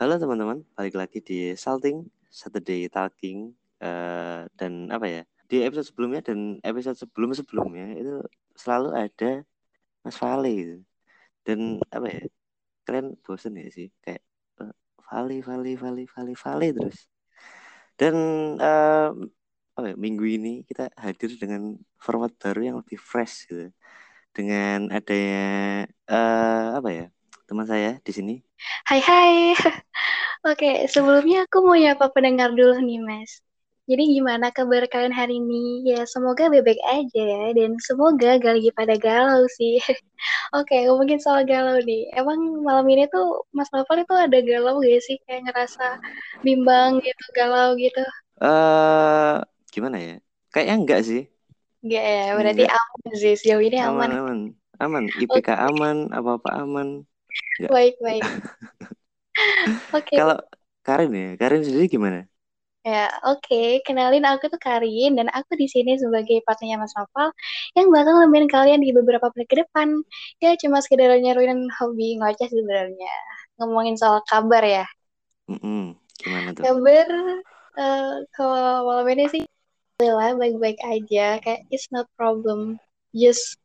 Halo teman-teman, balik lagi di Salting Saturday Talking uh, dan apa ya di episode sebelumnya dan episode sebelum sebelumnya itu selalu ada Mas Vale gitu. dan apa ya kalian bosen ya sih? Kayak uh, Vale Vale Vale Vale Vale terus. Dan uh, apa ya, minggu ini kita hadir dengan format baru yang lebih fresh gitu. Dengan adanya uh, apa ya teman saya di sini. Hai hai. Oke, sebelumnya aku mau nyapa pendengar dulu nih, Mas. Jadi gimana kabar kalian hari ini? Ya semoga bebek aja ya, dan semoga gak lagi pada galau sih. Oke, ngomongin soal galau nih. Emang malam ini tuh Mas Novel itu ada galau gak sih? Kayak ngerasa bimbang gitu, galau gitu? Eh, uh, gimana ya? Kayaknya enggak sih. Enggak ya, berarti enggak. aman sih. Sejauh ini aman. Aman, aman. Aman, IPK okay. aman, apa-apa aman. Enggak. Baik, baik. Oke. okay. Kalau Karin ya, Karin sendiri gimana? Ya, oke. Okay. Kenalin aku tuh Karin dan aku di sini sebagai partnernya Mas Novel yang bakal nemenin kalian di beberapa menit ke depan. Ya, cuma sekedar nyeruin hobi ngoceh sebenarnya. Ngomongin soal kabar ya. Mm -mm. Gimana tuh? Kabar uh, kalau malam ini sih lah baik-baik aja. Kayak it's not problem. Just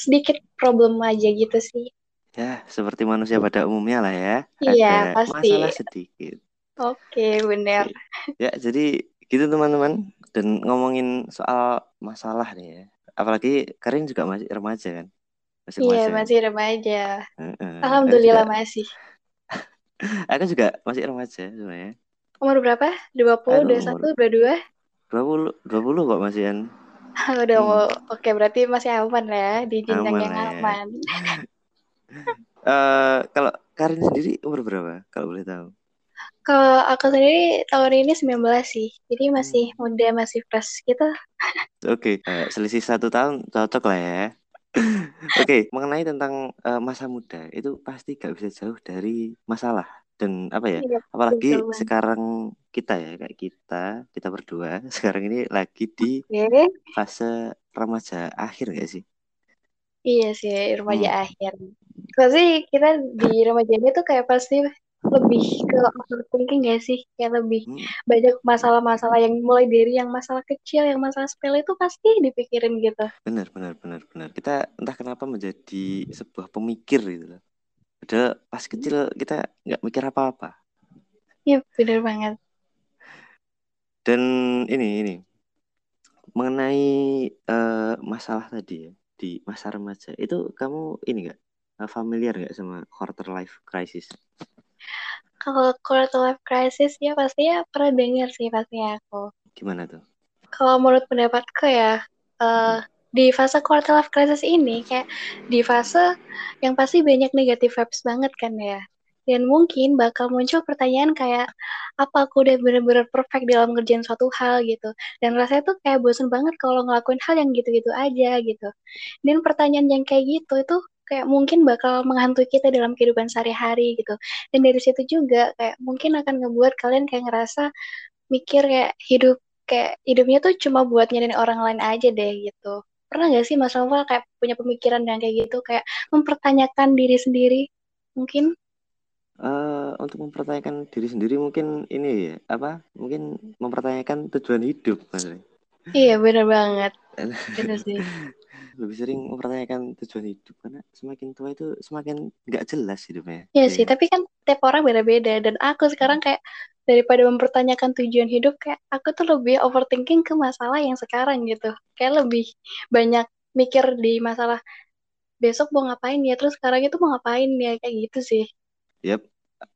sedikit problem aja gitu sih. Ya, seperti manusia pada umumnya lah ya. Iya, Ada pasti. Masalah sedikit. Oke, benar. Ya, jadi gitu teman-teman. Dan ngomongin soal masalah nih ya. Apalagi Karin juga masih remaja kan? Masih iya, remaja. masih remaja. Uh, uh, Alhamdulillah juga, masih. aku juga masih remaja sebenarnya. Umur berapa? 20, aku 21, 22? 20, 20 kok masihan. Udah hmm. mau, oke berarti masih aman ya di jenjang yang ya. aman. uh, kalau Karin sendiri umur berapa kalau boleh tahu? Kalau aku sendiri tahun ini 19 sih, jadi masih hmm. muda, masih fresh gitu. Oke, okay. uh, selisih satu tahun cocok lah ya. Oke, okay, mengenai tentang uh, masa muda itu pasti gak bisa jauh dari masalah dan apa ya? Iya, apalagi sekarang kita ya kayak kita, kita berdua sekarang ini lagi di okay. fase remaja akhir gak sih? Iya sih, remaja hmm. akhir. Pasti kita di remaja ini tuh kayak pasti lebih ke overthinking gak sih? Kayak lebih hmm. banyak masalah-masalah yang mulai dari yang masalah kecil, yang masalah sepele itu pasti dipikirin gitu. Benar, benar, benar, benar. Kita entah kenapa menjadi sebuah pemikir gitu loh. Padahal pas kecil kita nggak mikir apa-apa. Iya, benar banget. Dan ini, ini mengenai uh, masalah tadi ya di masa remaja itu kamu ini gak eh, familiar gak sama quarter life crisis? Kalau quarter life crisis ya pasti ya pernah dengar sih pasti aku. Gimana tuh? Kalau menurut pendapatku ya uh, di fase quarter life crisis ini kayak di fase yang pasti banyak negatif vibes banget kan ya dan mungkin bakal muncul pertanyaan kayak apa aku udah bener-bener perfect dalam ngerjain suatu hal? gitu. Dan rasanya tuh kayak bosen banget kalau ngelakuin hal yang gitu-gitu aja gitu. Dan pertanyaan yang kayak gitu itu kayak mungkin bakal menghantui kita dalam kehidupan sehari-hari gitu. Dan dari situ juga kayak mungkin akan ngebuat kalian kayak ngerasa mikir kayak hidup kayak hidupnya tuh cuma buat nyenengin orang lain aja deh gitu. Pernah gak sih Mas Novel kayak punya pemikiran yang kayak gitu? Kayak mempertanyakan diri sendiri mungkin uh, untuk mempertanyakan diri sendiri mungkin ini ya apa mungkin mempertanyakan tujuan hidup mas iya benar banget. Benar sih. Lebih sering mempertanyakan tujuan hidup karena semakin tua itu semakin nggak jelas hidupnya. Iya sih tapi kan tiap orang beda-beda dan aku sekarang kayak daripada mempertanyakan tujuan hidup kayak aku tuh lebih overthinking ke masalah yang sekarang gitu. Kayak lebih banyak mikir di masalah besok mau ngapain ya? Terus sekarang itu mau ngapain ya? Kayak gitu sih Yap,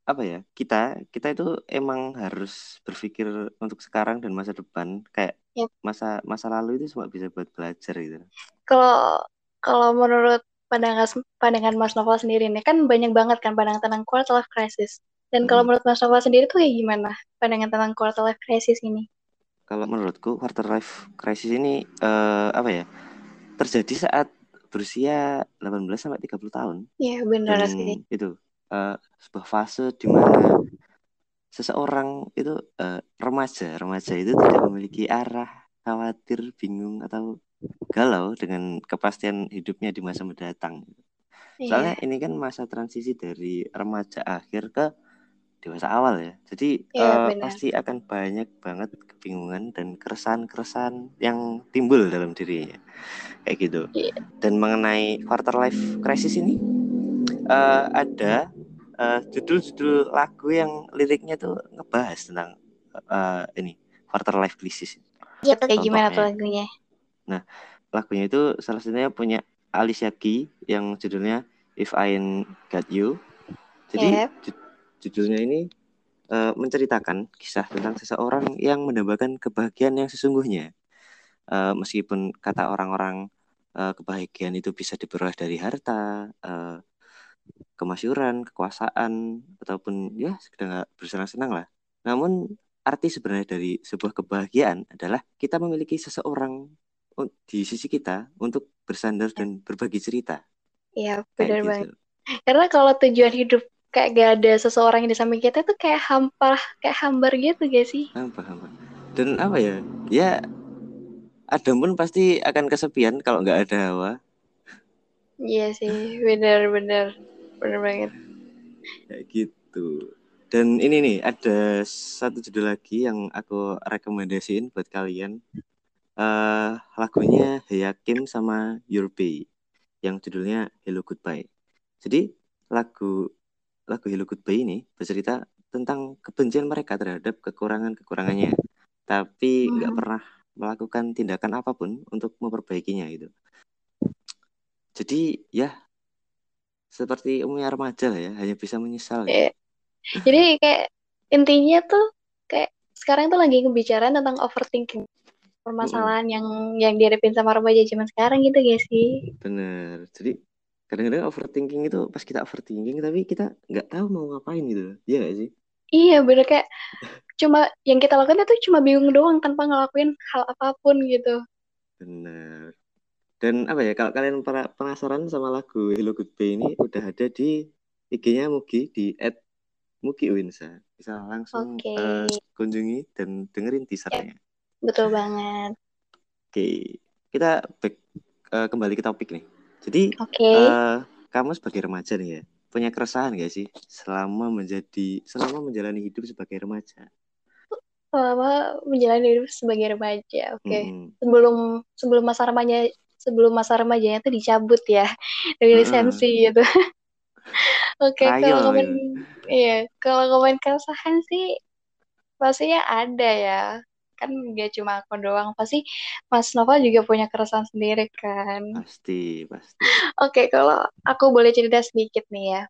apa ya? Kita kita itu emang harus berpikir untuk sekarang dan masa depan. Kayak yep. masa masa lalu itu cuma bisa buat belajar gitu. Kalau kalau menurut pandangan pandangan Mas Novel sendiri nih kan banyak banget kan pandangan tentang quarter life crisis. Dan hmm. kalau menurut Mas Novel sendiri tuh kayak gimana pandangan tentang quarter life crisis ini? Kalau menurutku quarter life crisis ini uh, apa ya? Terjadi saat berusia 18 sampai 30 tahun. Iya, benar sih. Itu uh, sebuah fase di mana seseorang itu uh, remaja remaja itu tidak memiliki arah khawatir bingung atau galau dengan kepastian hidupnya di masa mendatang soalnya ini kan masa transisi dari remaja akhir ke dewasa awal ya. Jadi Iya, uh, benar. pasti akan banyak banget kebingungan dan keresahan-keresahan yang timbul dalam dirinya. Kayak gitu. Iya. Dan mengenai quarter life crisis ini uh, ada uh, judul-judul lagu yang liriknya tuh ngebahas tentang uh, ini quarter life crisis. Iya, kayak gimana tuh lagunya? Nah, lagunya itu salah satunya punya Alicia Keys yang judulnya If I Ain't Got You. Jadi yep judulnya ini uh, menceritakan kisah tentang seseorang yang mendambakan kebahagiaan yang sesungguhnya. Uh, meskipun kata orang-orang uh, kebahagiaan itu bisa diperoleh dari harta, uh, kemasyuran, kekuasaan, ataupun ya sekedar bersenang-senang lah. Namun arti sebenarnya dari sebuah kebahagiaan adalah kita memiliki seseorang di sisi kita untuk bersandar dan berbagi cerita. Iya, benar gitu. banget. Karena kalau tujuan hidup kayak gak ada seseorang yang di samping kita tuh kayak hampa kayak hambar gitu gak sih hampa hampa dan apa ya ya Adam pun pasti akan kesepian kalau nggak ada Hawa iya sih benar benar banget. Kayak gitu. Dan ini nih ada satu judul lagi yang aku rekomendasiin buat kalian. Uh, lagunya Hayakim sama Pay yang judulnya Hello Goodbye. Jadi lagu lagu Hello Goodbye ini bercerita tentang kebencian mereka terhadap kekurangan-kekurangannya, tapi nggak hmm. pernah melakukan tindakan apa pun untuk memperbaikinya itu. Jadi ya seperti umumnya remaja lah ya, hanya bisa menyesal. Ya. Jadi kayak intinya tuh kayak sekarang tuh lagi ngebicara tentang overthinking permasalahan mm. yang yang dihadapin sama remaja zaman sekarang gitu guys sih? Bener. Jadi kadang-kadang overthinking itu pas kita overthinking tapi kita nggak tahu mau ngapain gitu iya gak sih iya bener kayak cuma yang kita lakukan itu cuma bingung doang tanpa ngelakuin hal apa pun gitu benar dan apa ya kalau kalian penasaran sama lagu Hello Goodbye ini udah ada di IG-nya Mugi di at Mugi Winsa bisa langsung okay. uh, eh, kunjungi dan dengerin teasernya yep. betul banget oke okay. kita back uh, kembali ke topik nih jadi okay. uh, eh, kamu sebagai remaja nih ya, punya keresahan gak sih selama menjadi selama menjalani hidup sebagai remaja? Selama menjalani hidup sebagai remaja, oke. Okay. Hmm. Sebelum sebelum masa remaja sebelum masa remajanya itu dicabut ya dari lisensi uh. gitu. Oke, okay, kalau ngomongin iya, kalau ngomongin keresahan sih pastinya ada ya. Kan gak cuma aku doang pasti Mas Nova juga punya keresahan sendiri kan. Pasti pasti. Oke okay, kalau aku boleh cerita sedikit nih ya.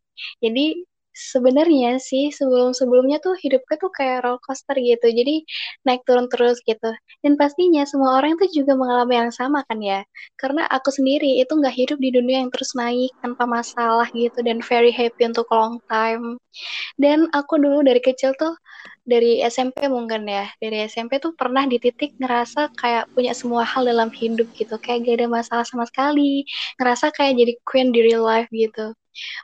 Jadi sebenarnya sih sebelum sebelumnya tuh hidupku tuh kayak roller coaster gitu. Jadi naik turun terus gitu. Dan pastinya semua orang tuh juga mengalami yang sama kan ya? Karena aku sendiri itu nggak hidup di dunia yang terus naik tanpa masalah gitu dan very happy untuk long time. Dan aku dulu dari kecil tuh dari SMP mungkin ya dari SMP tuh pernah di titik ngerasa kayak punya semua hal dalam hidup gitu. Kayak gak ada masalah sama sekali. Ngerasa kayak jadi queen di real life gitu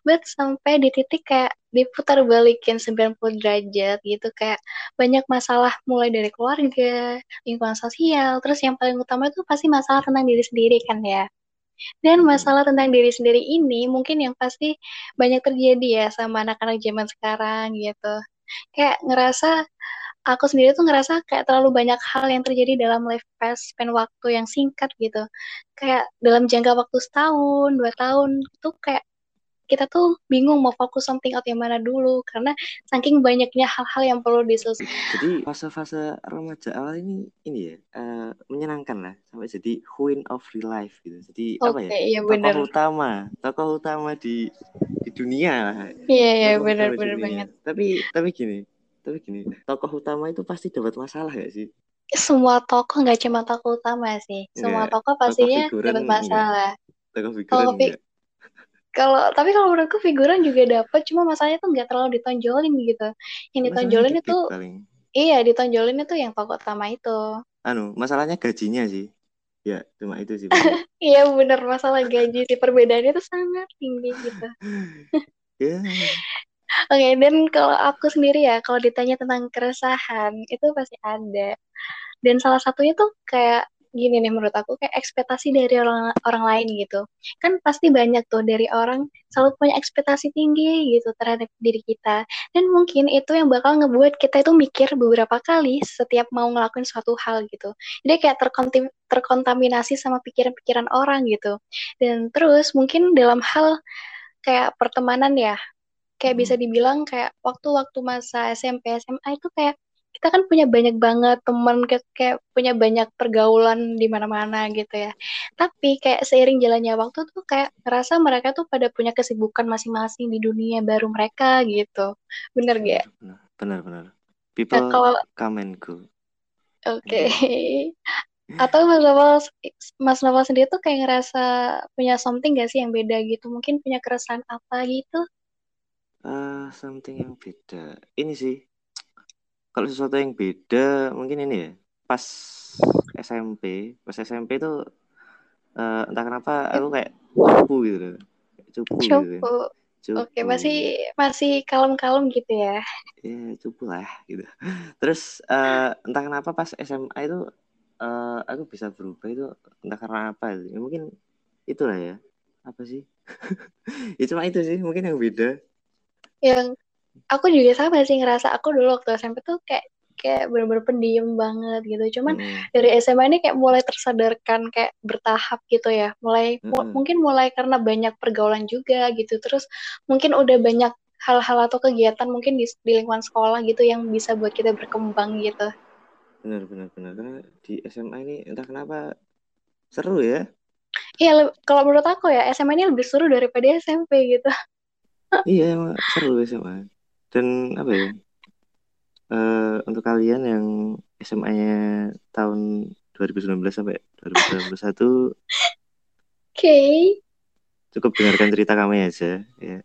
but sampai di titik kayak diputar balikin 90 derajat gitu kayak banyak masalah mulai dari keluarga lingkungan sosial terus yang paling utama itu pasti masalah tentang diri sendiri kan ya. Dan masalah tentang diri sendiri ini mungkin yang pasti banyak terjadi ya sama anak-anak zaman sekarang gitu. Kayak ngerasa aku sendiri tuh ngerasa kayak terlalu banyak hal yang terjadi dalam life span waktu yang singkat gitu. Kayak dalam jangka waktu setahun, dua tahun, itu kayak kita tuh bingung mau fokus something out yang mana dulu karena saking banyaknya hal-hal yang perlu diselesaikan. Jadi fase-fase remaja awal ini ini ya uh, menyenangkan lah sampai jadi queen of real life gitu. Jadi okay, apa ya? Iya, tokoh utama, tokoh utama di di dunia lah. Iya iya benar benar banget. Tapi tapi gini, tapi gini, tokoh utama itu pasti dapat masalah gak sih? Semua tokoh nggak cuma tokoh utama sih. Semua enggak. tokoh pastinya dapat masalah. Tokoh figuran enggak kalau tapi kalau menurutku figuran juga dapat cuma masalahnya tuh nggak terlalu ditonjolin gitu yang ditonjolin itu paling. iya ditonjolin itu yang tokoh utama itu anu masalahnya gajinya sih ya cuma itu sih iya benar masalah gaji sih perbedaannya itu sangat tinggi gitu yeah. Oke, okay, dan kalau aku sendiri ya, kalau ditanya tentang keresahan, itu pasti ada. Dan salah satunya tuh kayak gini nih menurut aku kayak ekspektasi dari orang orang lain gitu. Kan pasti banyak tuh dari orang selalu punya ekspektasi tinggi gitu terhadap diri kita. Dan mungkin itu yang bakal ngebuat kita itu mikir beberapa kali setiap mau ngelakuin suatu hal gitu. Jadi kayak terkontim terkontaminasi sama pikiran-pikiran orang gitu. Dan terus mungkin dalam hal kayak pertemanan ya kayak Hmm. bisa dibilang kayak waktu-waktu masa SMP SMA itu kayak kita kan punya banyak banget teman kayak, kayak punya banyak pergaulan di mana-mana gitu ya. Tapi kayak seiring jalannya waktu tuh kayak ngerasa mereka tuh pada punya kesibukan masing-masing di dunia baru mereka gitu. Bener gak? benar benar benar Nah, people kalau come and go. Oke. Iya. atau Mas Novel Mas Novel sendiri tuh kayak ngerasa punya something gak sih yang beda gitu? Mungkin punya keresahan apa gitu? Ah, something yang beda. Ini sih kalau sesuatu yang beda mungkin ini ya pas SMP pas SMP itu eh, entah kenapa aku kayak cupu gitu loh. Kayak cupu gitu cupu. cupu oke masih masih kalem-kalem gitu ya. Ya cupu lah gitu. Terus eh, entah kenapa pas SMA itu eh, aku bisa berubah itu entah karena apa ya mungkin itulah ya. Apa sih? Ya cuma itu sih mungkin yang beda. Yang aku juga sama sih ngerasa aku dulu waktu SMP tuh kayak kayak bener-bener pendiam banget gitu. Cuman Mm-mm. dari SMA ini kayak mulai tersadarkan kayak bertahap gitu ya. Mulai mu- Mm-mm. mungkin mulai karena banyak pergaulan juga gitu. Terus mungkin udah banyak hal-hal atau kegiatan mungkin di, di lingkungan sekolah gitu yang bisa buat kita berkembang gitu. Benar benar benar karena di SMA ini entah kenapa seru ya. Iya kalau menurut aku ya SMA ini lebih seru daripada SMP gitu. Iya emang seru SMA dan apa ya eh, untuk kalian yang SMA-nya tahun 2019 sampai 2021 oke. cukup dengarkan cerita kami aja ya.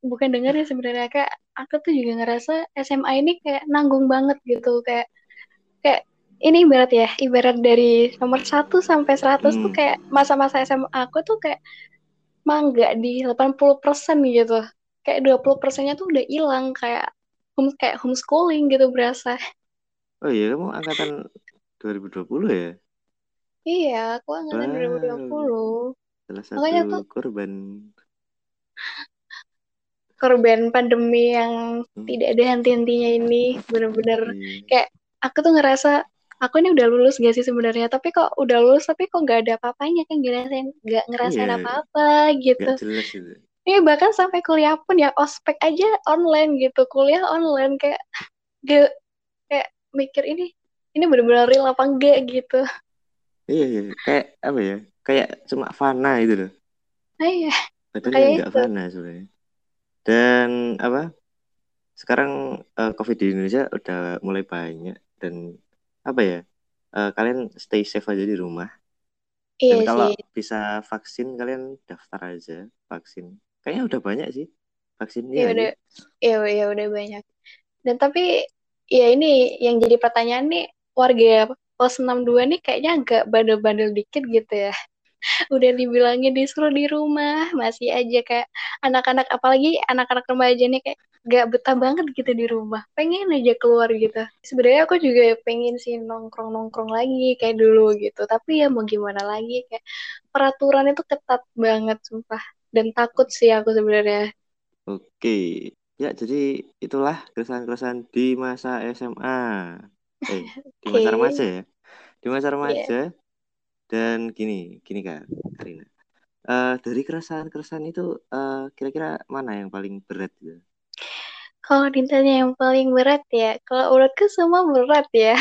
Bukan denger ya sebenarnya kayak aku tuh juga ngerasa SMA ini kayak nanggung banget gitu kayak kayak ini ibarat ya ibarat dari nomor 1 sampai 100 tuh Hmm. kayak masa-masa SMA aku tuh kayak mangga di 80% gitu kayak 20 persennya tuh udah hilang kayak home kayak homeschooling gitu berasa. Oh iya kamu angkatan 2020 ya? Iya aku angkatan wow. 2020 salah Makanya satu tuh- korban. Korban pandemi yang Hmm. tidak ada henti-hentinya ini bener-bener. Iya. kayak aku tuh ngerasa aku ini udah lulus gak sih sebenarnya? Tapi kok udah lulus tapi kok nggak ada apa-apanya kan ngerasain nggak ngerasain Iya. apa-apa gitu. Nggak jelas itu Iya bahkan sampai kuliah pun ya ospek aja online gitu. Kuliah online kayak gak kayak mikir ini ini bener-bener real apa enggak gitu. Iya iya kayak apa ya kayak cuma fana itu loh. Nah iya. Padahal Kayak ya nggak itu. fana sebenarnya. Dan apa sekarang eh, covid di Indonesia udah mulai banyak dan apa ya eh, kalian stay safe aja di rumah. Iya dan kalau sih. bisa vaksin kalian daftar aja vaksin kayaknya udah banyak sih vaksin iya ya. udah iya iya udah banyak. Dan tapi ya ini yang jadi pertanyaan nih warga pos 62 nih kayaknya agak bandel-bandel dikit gitu ya. Udah dibilangin disuruh di rumah masih aja kayak anak-anak apalagi anak-anak remaja nih kayak gak betah banget gitu di rumah. Pengen aja keluar gitu. Sebenarnya aku juga pengen sih nongkrong nongkrong lagi kayak dulu gitu. Tapi ya mau gimana lagi kayak peraturan itu ketat banget sumpah dan takut sih aku sebenarnya. Oke. Ya jadi itulah keresahan-keresahan di masa SMA eh di masa remaja ya. Di masa remaja. Dan gini gini kak Karina. Eh, dari keresahan-keresahan itu eh, kira-kira mana yang paling berat gitu? kalau ditanya yang paling berat ya kalau menurutku semua berat ya.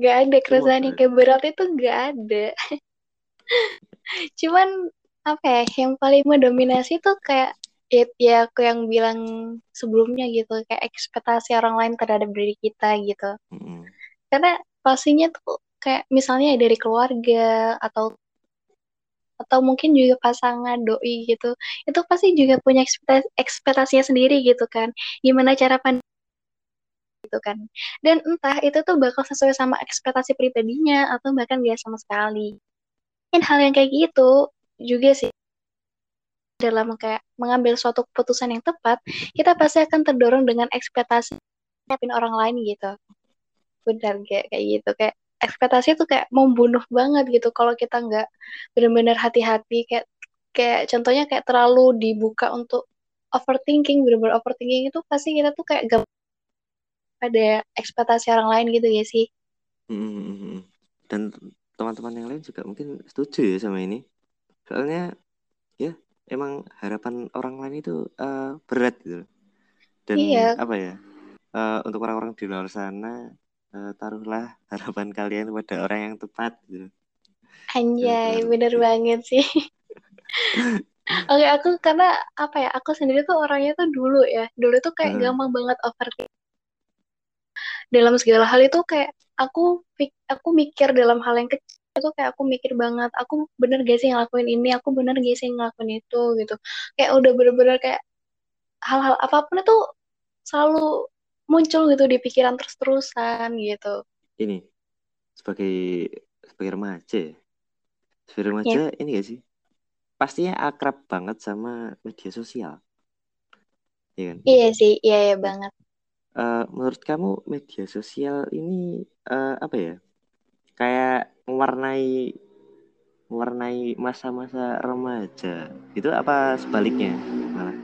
Gak ada keresahan yang berat. kayak berat itu gak ada. Cuman apa ya yang paling mendominasi tuh kayak ya, ya aku yang bilang sebelumnya gitu kayak ekspektasi orang lain terhadap diri kita gitu. Mm-mm. karena pastinya tuh kayak misalnya dari keluarga atau atau mungkin juga pasangan doi gitu itu pasti juga punya ekspektasi ekspektasinya sendiri gitu kan. Gimana cara pandang gitu kan. Dan entah itu tuh bakal sesuai sama ekspektasi pribadinya atau bahkan gak sama sekali. Dan hal yang kayak gitu juga sih. Dalam kayak mengambil suatu keputusan yang tepat kita pasti akan terdorong dengan ekspektasi orang lain gitu. Benar kayak kayak gitu. Kayak ekspektasi tuh kayak membunuh banget gitu kalau kita nggak benar-benar hati-hati. Kayak kayak contohnya kayak terlalu dibuka untuk overthinking benar-benar overthinking itu pasti kita tuh kayak gak pada ekspektasi orang lain gitu ya sih. Hmm, dan teman-teman yang lain juga mungkin setuju ya sama ini soalnya ya emang harapan orang lain itu uh, berat gitu dan iya apa ya uh, untuk orang-orang di luar sana uh, taruhlah harapan kalian pada orang yang tepat gitu anjay bener banget sih Oke, aku karena apa ya? Aku sendiri tuh orangnya tuh dulu ya. Dulu tuh kayak uh. gampang banget overthinking. Dalam segala hal itu kayak aku aku mikir dalam hal yang kecil itu kayak aku mikir banget aku bener gak sih ngelakuin ini? Aku bener gak sih ngelakuin itu? gitu. Kayak udah bener-bener kayak hal-hal apa pun itu selalu muncul gitu di pikiran terus-terusan gitu. Ini sebagai sebagai remaja ya? sebagai remaja yeah. ini gak sih? Pastinya akrab banget sama media sosial. Iya kan? Iya sih iya ya banget. Uh, menurut kamu media sosial ini uh, apa ya kayak mewarnai mewarnai masa-masa remaja itu apa sebaliknya malah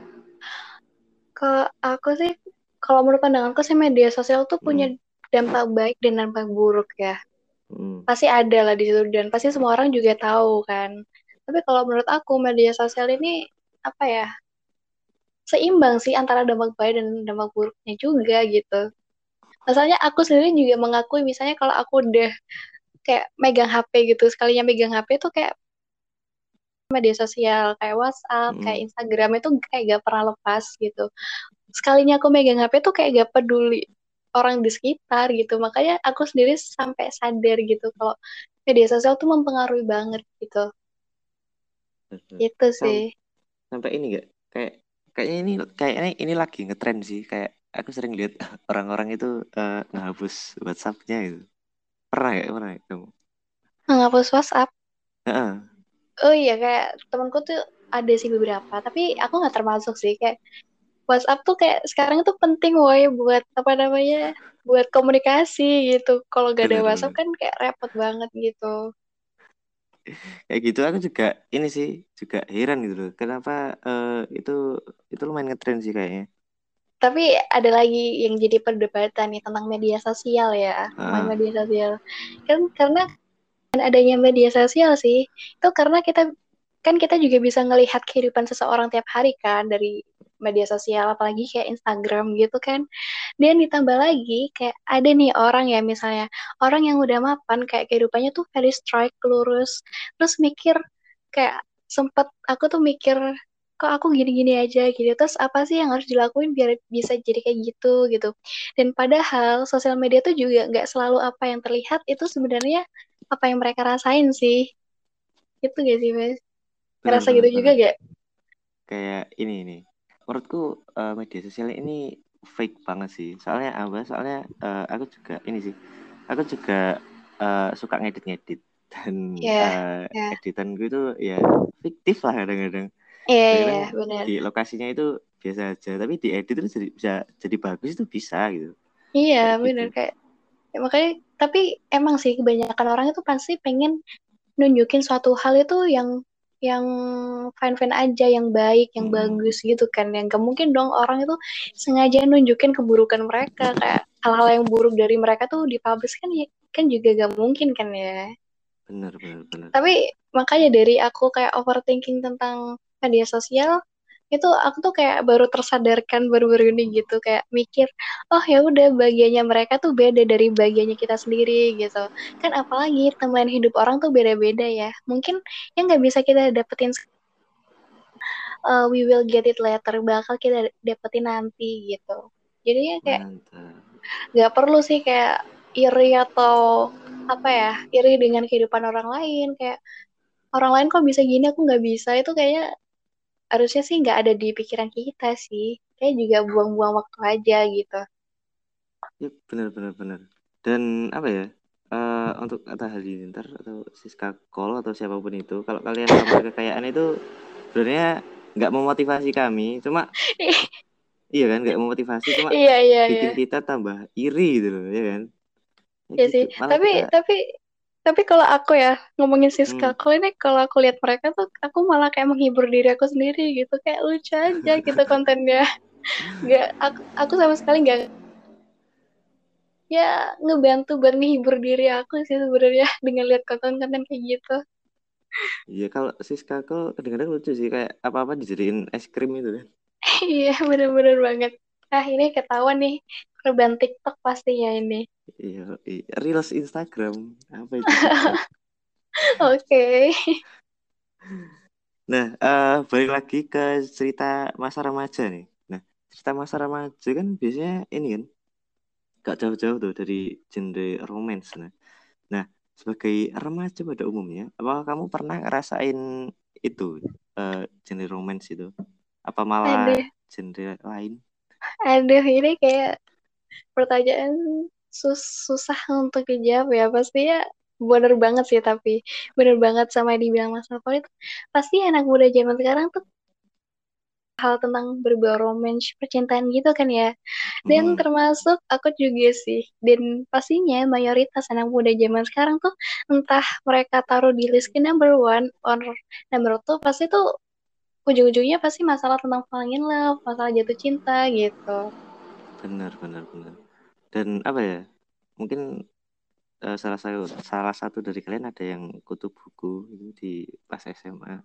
ke aku sih kalau menurut pandanganku sih media sosial tuh punya hmm. dampak baik dan dampak buruk ya hmm. pasti ada lah di situ dan pasti semua orang juga tahu kan tapi kalau menurut aku media sosial ini apa ya seimbang sih antara dampak baik dan dampak buruknya juga gitu. Misalnya aku sendiri juga mengakui misalnya kalau aku udah kayak megang HP gitu, sekalinya megang HP tuh kayak media sosial kayak WhatsApp, hmm. kayak Instagram itu kayak gak pernah lepas gitu. Sekalinya aku megang HP tuh kayak gak peduli orang di sekitar gitu. Makanya aku sendiri sampai sadar gitu kalau media sosial tuh mempengaruhi banget gitu. Itu sih. Sampai ini gak kayak kayaknya ini kayaknya ini lagi ngetren sih kayak aku sering lihat orang-orang itu uh, ngehapus WhatsApp-nya gitu pernah ya pernah ya kamu ngehapus WhatsApp. Uh-uh. oh iya kayak temanku tuh ada sih beberapa tapi aku nggak termasuk sih. Kayak WhatsApp tuh kayak sekarang itu penting woi buat apa namanya buat komunikasi gitu. Kalau gak ada WhatsApp kan kayak repot banget gitu. Kayak gitu aku juga ini sih juga heran gitu loh. Kenapa uh, itu itu lumayan ngetren sih kayaknya tapi ada lagi yang jadi perdebatan nih tentang media sosial ya ah. media sosial. Kan karena adanya media sosial sih itu karena kita kan kita juga bisa ngelihat kehidupan seseorang tiap hari kan dari media sosial apalagi kayak Instagram gitu kan. Dan ditambah lagi kayak ada nih orang ya misalnya orang yang udah mapan kayak kehidupannya tuh very strike lurus. Terus mikir kayak sempet aku tuh mikir kok aku gini-gini aja gitu. Terus apa sih yang harus dilakuin biar bisa jadi kayak gitu gitu. Dan padahal sosial media tuh juga nggak selalu apa yang terlihat itu sebenarnya apa yang mereka rasain sih. Itu gak sih mas? Ngerasa gitu juga gak kayak ini nih menurutku uh, media sosial ini fake banget sih. Soalnya apa? Soalnya uh, aku juga ini sih. Aku juga uh, suka ngedit-ngedit. Dan yeah, uh, yeah. editan gue itu ya fiktif lah kadang-kadang iya yeah, yeah, benar di lokasinya itu biasa aja tapi di edit itu jadi bisa jadi bagus itu bisa gitu iya yeah, benar gitu. kayak ya, makanya tapi emang sih kebanyakan orang itu pasti pengen nunjukin suatu hal itu yang yang fine-fine aja, yang baik, yang hmm. bagus gitu kan. Yang gak mungkin dong orang itu sengaja nunjukin keburukan mereka kayak hal-hal yang buruk dari mereka tuh dipublish kan ya kan juga gak mungkin kan ya. Benar, benar, benar. Tapi makanya dari aku kayak overthinking tentang media sosial, itu aku tuh kayak baru tersadarkan baru-baru ini gitu. Kayak mikir oh ya udah bagiannya mereka tuh beda dari bagiannya kita sendiri gitu. Kan apalagi teman hidup orang tuh beda-beda ya. Mungkin yang nggak bisa kita dapetin uh, we will get it later bakal kita dapetin nanti gitu. Jadinya kayak nggak perlu sih kayak iri atau apa ya iri dengan kehidupan orang lain. Kayak orang lain kok bisa gini aku nggak bisa. Itu kayaknya harusnya sih nggak ada di pikiran kita sih kayak juga buang-buang waktu aja gitu ya benar benar benar dan apa ya uh, untuk Atta Halilintar atau Siska Kol atau siapa pun itu kalau kalian pamer kekayaan itu sebenarnya nggak memotivasi kami cuma iya kan nggak memotivasi cuma iya, iya, bikin iya. kita tambah iri gitu loh ya kan Kayak ya gitu. sih Malah tapi kita tapi tapi kalau aku ya ngomongin Siska hmm, kalau ini kalau aku lihat mereka tuh aku malah kayak menghibur diri aku sendiri gitu. Kayak lucu aja gitu kontennya nggak aku aku sama sekali nggak ya ngebantu buat menghibur diri aku sih sebenarnya dengan lihat konten-konten kayak gitu. Iya kalau Siska kok kadang-kadang lucu sih kayak apa-apa dijadiin es krim itu kan. iya bener-bener banget. Nah ini ketahuan nih korban TikTok pastinya ini Iya, iya. Reels Instagram apa itu oke Nah, eh balik lagi ke cerita masa remaja nih. Nah, cerita masa remaja kan biasanya ini kan gak jauh-jauh tuh dari genre romance. Nah, nah sebagai remaja pada umumnya, apakah kamu pernah ngerasain itu eh genre romance itu? Apa malah aduh genre lain? aduh ini kayak pertanyaan sus susah untuk dijawab ya. Pasti ya bener banget sih tapi bener banget sama yang dibilang Mas itu pasti anak muda zaman sekarang tuh hal tentang berbau romance percintaan gitu kan ya. Dan Mm-mm, termasuk aku juga sih dan pastinya mayoritas anak muda zaman sekarang tuh entah mereka taruh di list ke number one or number two pasti tuh ujung-ujungnya pasti masalah tentang falling in love masalah jatuh cinta gitu benar, benar, benar. Dan apa ya? Mungkin eh, salah satu salah satu dari kalian ada yang kutu buku itu di pas SMA.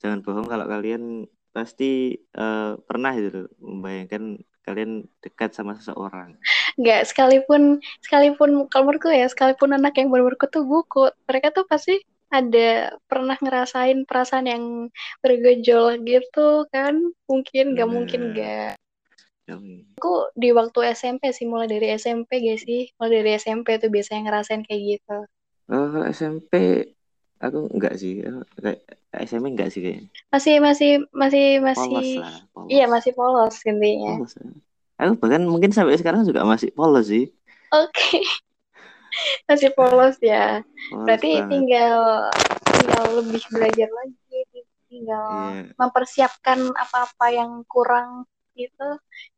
Jangan bohong kalau kalian pasti eh, pernah itu membayangkan kalian dekat sama seseorang. nggak sekalipun sekalipun kalau menurutku ya sekalipun anak yang baru berkutu buku mereka tuh pasti ada pernah ngerasain perasaan yang bergejolak gitu kan mungkin nggak mungkin nggak Yoi. aku di waktu SMP sih mulai dari SMP gak sih mulai dari SMP tuh biasanya ngerasain kayak gitu Oh, kalau SMP aku enggak sih. Eh, Kayak SMP enggak sih kayaknya. masih masih masih masih Polos lah, iya masih polos intinya Polos. ya. Aku bahkan mungkin sampai sekarang juga masih polos sih. oke masih polos ya Polos berarti banget. tinggal tinggal lebih belajar lagi tinggal Iya. mempersiapkan apa-apa yang kurang gitu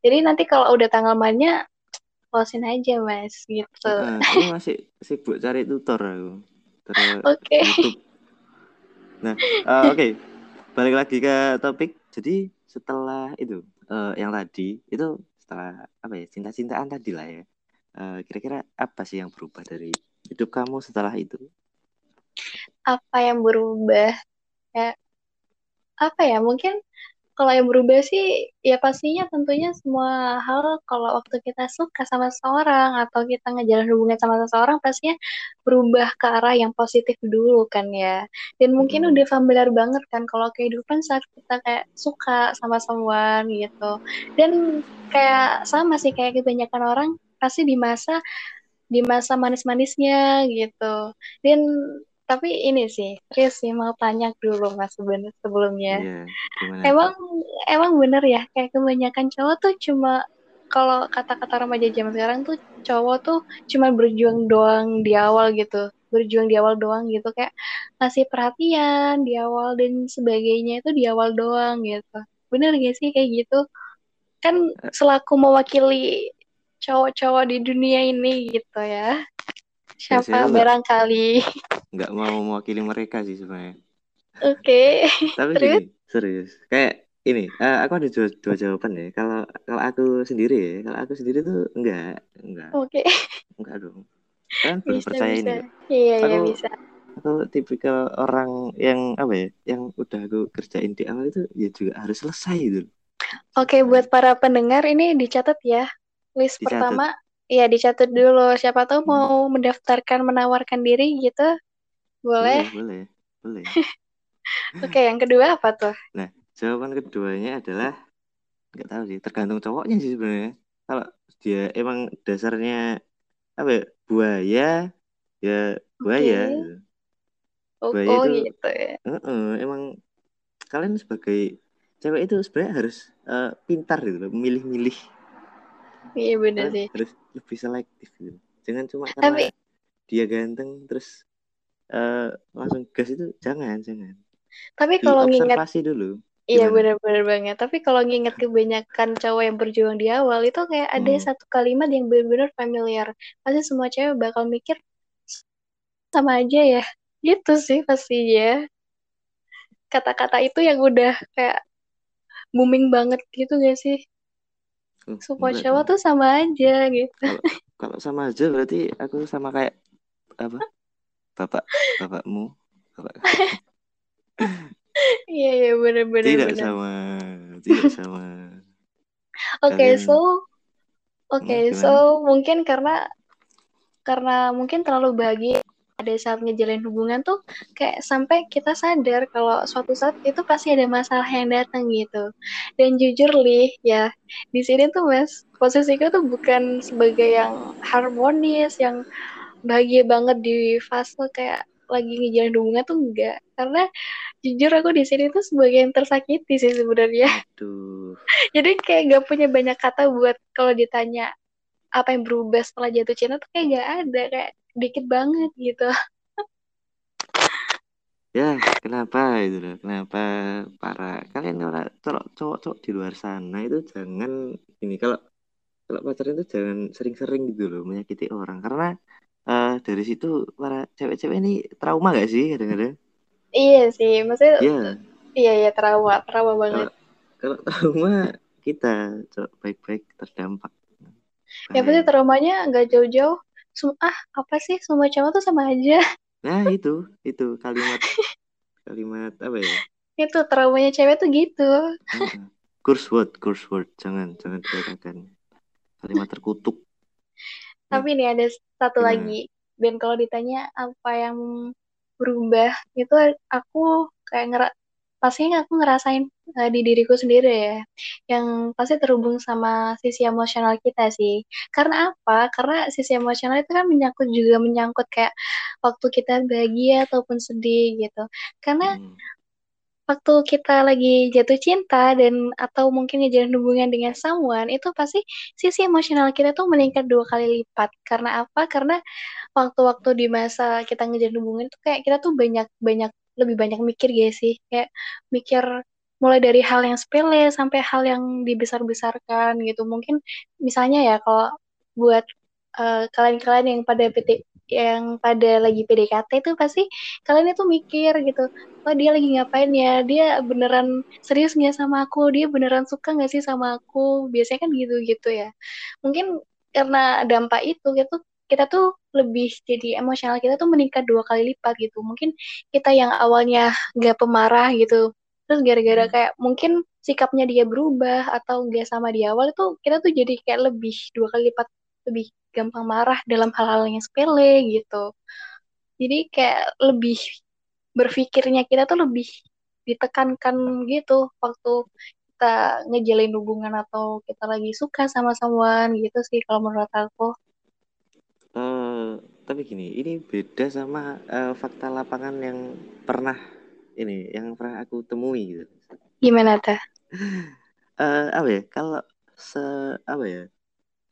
jadi nanti kalau udah tanggal mainnya closein aja mas gitu Heeh, ini masih sibuk cari tutor aku. Oke YouTube. Nah, eh, oke. Balik lagi ke topik. Jadi setelah itu eh, yang tadi itu setelah apa ya cinta-cintaan tadi lah ya. Eh, kira-kira apa sih yang berubah dari hidup kamu setelah itu? apa yang berubah ya apa ya mungkin kalau yang berubah sih ya pastinya tentunya semua hal kalau waktu kita suka sama seseorang atau kita ngejalan hubungan sama seseorang pastinya berubah ke arah yang positif dulu kan ya. Dan mungkin Mm-mm. udah familiar banget kan kalau kehidupan saat kita kayak suka sama someone gitu. Dan kayak sama sih kayak kebanyakan orang pasti di masa di masa manis-manisnya gitu. Dan tapi ini sih, Tris sih mau tanya dulu Mas seben- sebelumnya. Iya, gimana tuh? Emang emang bener ya kayak kebanyakan cowok tuh cuma kalau kata-kata remaja zaman sekarang tuh cowok tuh cuma berjuang doang di awal gitu. Berjuang di awal doang gitu kayak ngasih perhatian di awal dan sebagainya itu di awal doang gitu. Bener gak sih kayak gitu? Kan Eh, selaku mewakili cowok-cowok di dunia ini gitu ya. Sih, Siapa nggak barangkali. nggak mau mewakili mereka sih sebenarnya. Oke. Tapi Terus gini, serius. Kayak ini, eh, aku ada dua, dua jawaban ya. Kalau kalau aku sendiri ya, kalau aku sendiri tuh enggak, enggak, oke enggak dong. Kalian belum bisa percaya bisa. ini kok. Iya iya Aku bisa. aku tipikal orang yang apa ya, yang udah aku kerjain di awal itu ya juga harus selesai gitu. Oke, buat para pendengar ini dicatat ya. List Dicatat. pertama, ya dicatat dulu. Siapa tahu mau mendaftarkan, menawarkan diri gitu. Boleh, Boleh. boleh, boleh. Oke, yang kedua apa tuh? Nah, jawaban keduanya adalah nggak tahu sih, tergantung cowoknya sih sebenarnya. Kalau dia emang dasarnya apa ya, buaya, ya buaya. Gitu. Oh, Buaya oh itu gitu ya. Heeh, emang kalian sebagai cewek itu sebenarnya harus eh, pintar gitu loh, milih-milih. Iya Kalian sih. harus lebih selektif gitu. Jangan cuma Tapi karena dia ganteng terus eh, langsung gas itu jangan, jangan. tapi kalau nginget dulu. Iya benar-benar banget. Tapi kalau nginget kebanyakan cowok yang berjuang di awal itu kayak ada Hmm. satu kalimat yang benar-benar familiar. Pasti semua cewek bakal mikir sama aja ya. Gitu sih pastinya. Kata-kata itu yang udah kayak booming banget gitu gak sih? Oh, Semua cowok tuh sama aja gitu. Kalau kalau sama aja berarti aku sama kayak apa? Bapak bapakmu, bapak Iya iya benar-benar tidak benar. sama, tidak sama. Oke, Kalian so oke, hmm, so gimana? mungkin karena karena mungkin terlalu bahagia ada saat ngejalin hubungan tuh kayak sampai kita sadar kalau suatu saat itu pasti ada masalah yang datang gitu. Dan jujur lih ya di sini tuh mas posisiku tuh bukan sebagai yang harmonis yang bahagia banget di fase kayak lagi ngejalin hubungan tuh enggak. Karena jujur aku di sini tuh sebagai yang tersakiti sih sebenarnya. Jadi kayak gak punya banyak kata buat kalau ditanya apa yang berubah setelah jatuh cinta tuh kayak gak ada kayak dikit banget gitu. Ya, kenapa itu loh? Kenapa para kalian kalau cowok-cowok di luar sana itu jangan ini kalau kalau pacaran itu jangan sering-sering gitu loh menyakiti orang. Karena uh, dari situ para cewek-cewek ini trauma gak sih kadang-kadang? iya sih maksudnya Iya. iya iya trauma trauma banget Kalau kalau trauma kita baik-baik terdampak. ya pasti traumanya nggak jauh-jauh ah apa sih semua cowok tuh sama aja Nah, itu itu kalimat kalimat apa ya? itu traumanya cewek tuh gitu. Curse word, curse word. Jangan jangan dikatakan kalimat terkutuk. tapi nih ada satu Gimana? lagi dan kalau ditanya apa yang berubah itu aku kayak ngera pastinya aku ngerasain uh, di diriku sendiri ya. Yang pasti terhubung sama sisi emosional kita sih. Karena apa? Karena sisi emosional itu kan menyangkut juga menyangkut kayak waktu kita bahagia ataupun sedih gitu. Karena Hmm. Waktu kita lagi jatuh cinta dan atau mungkin ngejalin hubungan dengan someone itu pasti sisi emosional kita tuh meningkat dua kali lipat. Karena apa? Karena waktu-waktu di masa kita ngejalin hubungan itu kayak kita tuh banyak banyak lebih banyak mikir ya sih? Kayak mikir mulai dari hal yang sepele sampai hal yang dibesar-besarkan gitu. Mungkin misalnya ya kalau buat uh, kalian-kalian yang pada PT yang pada lagi PDKT itu pasti kalian itu mikir gitu oh dia lagi ngapain ya? Dia beneran serius nggak sama aku? Dia beneran suka nggak sih sama aku? Biasanya kan gitu gitu ya. Mungkin karena dampak itu gitu kita tuh lebih jadi emosional kita tuh meningkat dua kali lipat gitu. Mungkin kita yang awalnya nggak pemarah gitu terus gara-gara Hmm. kayak mungkin sikapnya dia berubah atau nggak sama di awal itu kita tuh jadi kayak lebih dua kali lipat lebih gampang marah dalam hal-hal yang sepele gitu jadi kayak lebih berpikirnya kita tuh lebih ditekankan gitu waktu kita ngejalin hubungan atau kita lagi suka sama someone gitu sih kalau menurut aku Uh, tapi gini, ini beda sama uh, fakta lapangan yang pernah ini, yang pernah aku temui gitu. gimana tuh uh, apa ya? Kalau se apa ya?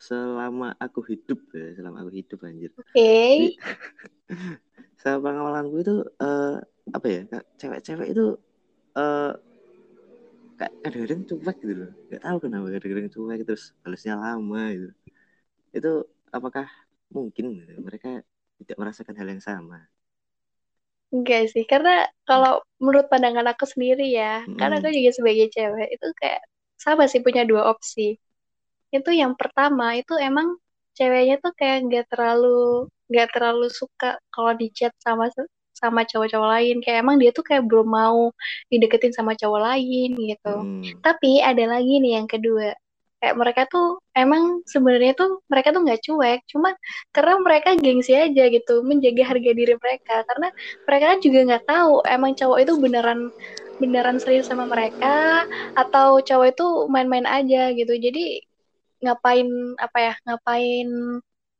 Selama aku hidup ya, selama aku hidup anjir. oke okay. Sama pengalamanku itu uh, apa ya? Cewek-cewek itu uh, kadang-kadang cuek gitu loh. Gak tahu kenapa kadang-kadang cuek terus balasnya lama gitu. Itu apakah mungkin gitu, mereka tidak merasakan hal yang sama? Enggak sih, karena kalau menurut pandangan aku sendiri ya, Hmm. karena aku juga sebagai cewek itu kayak sama sih punya dua opsi. Itu yang pertama itu emang ceweknya tuh kayak nggak terlalu nggak terlalu suka kalau di chat sama sama cowok-cowok lain kayak emang dia tuh kayak belum mau dideketin sama cowok lain gitu. Hmm. Tapi ada lagi nih yang kedua kayak mereka tuh emang sebenarnya tuh mereka tuh nggak cuek cuma karena mereka gengsi aja gitu menjaga harga diri mereka karena mereka kan juga nggak tahu emang cowok itu beneran beneran serius sama mereka atau cowok itu main-main aja gitu jadi ngapain apa ya ngapain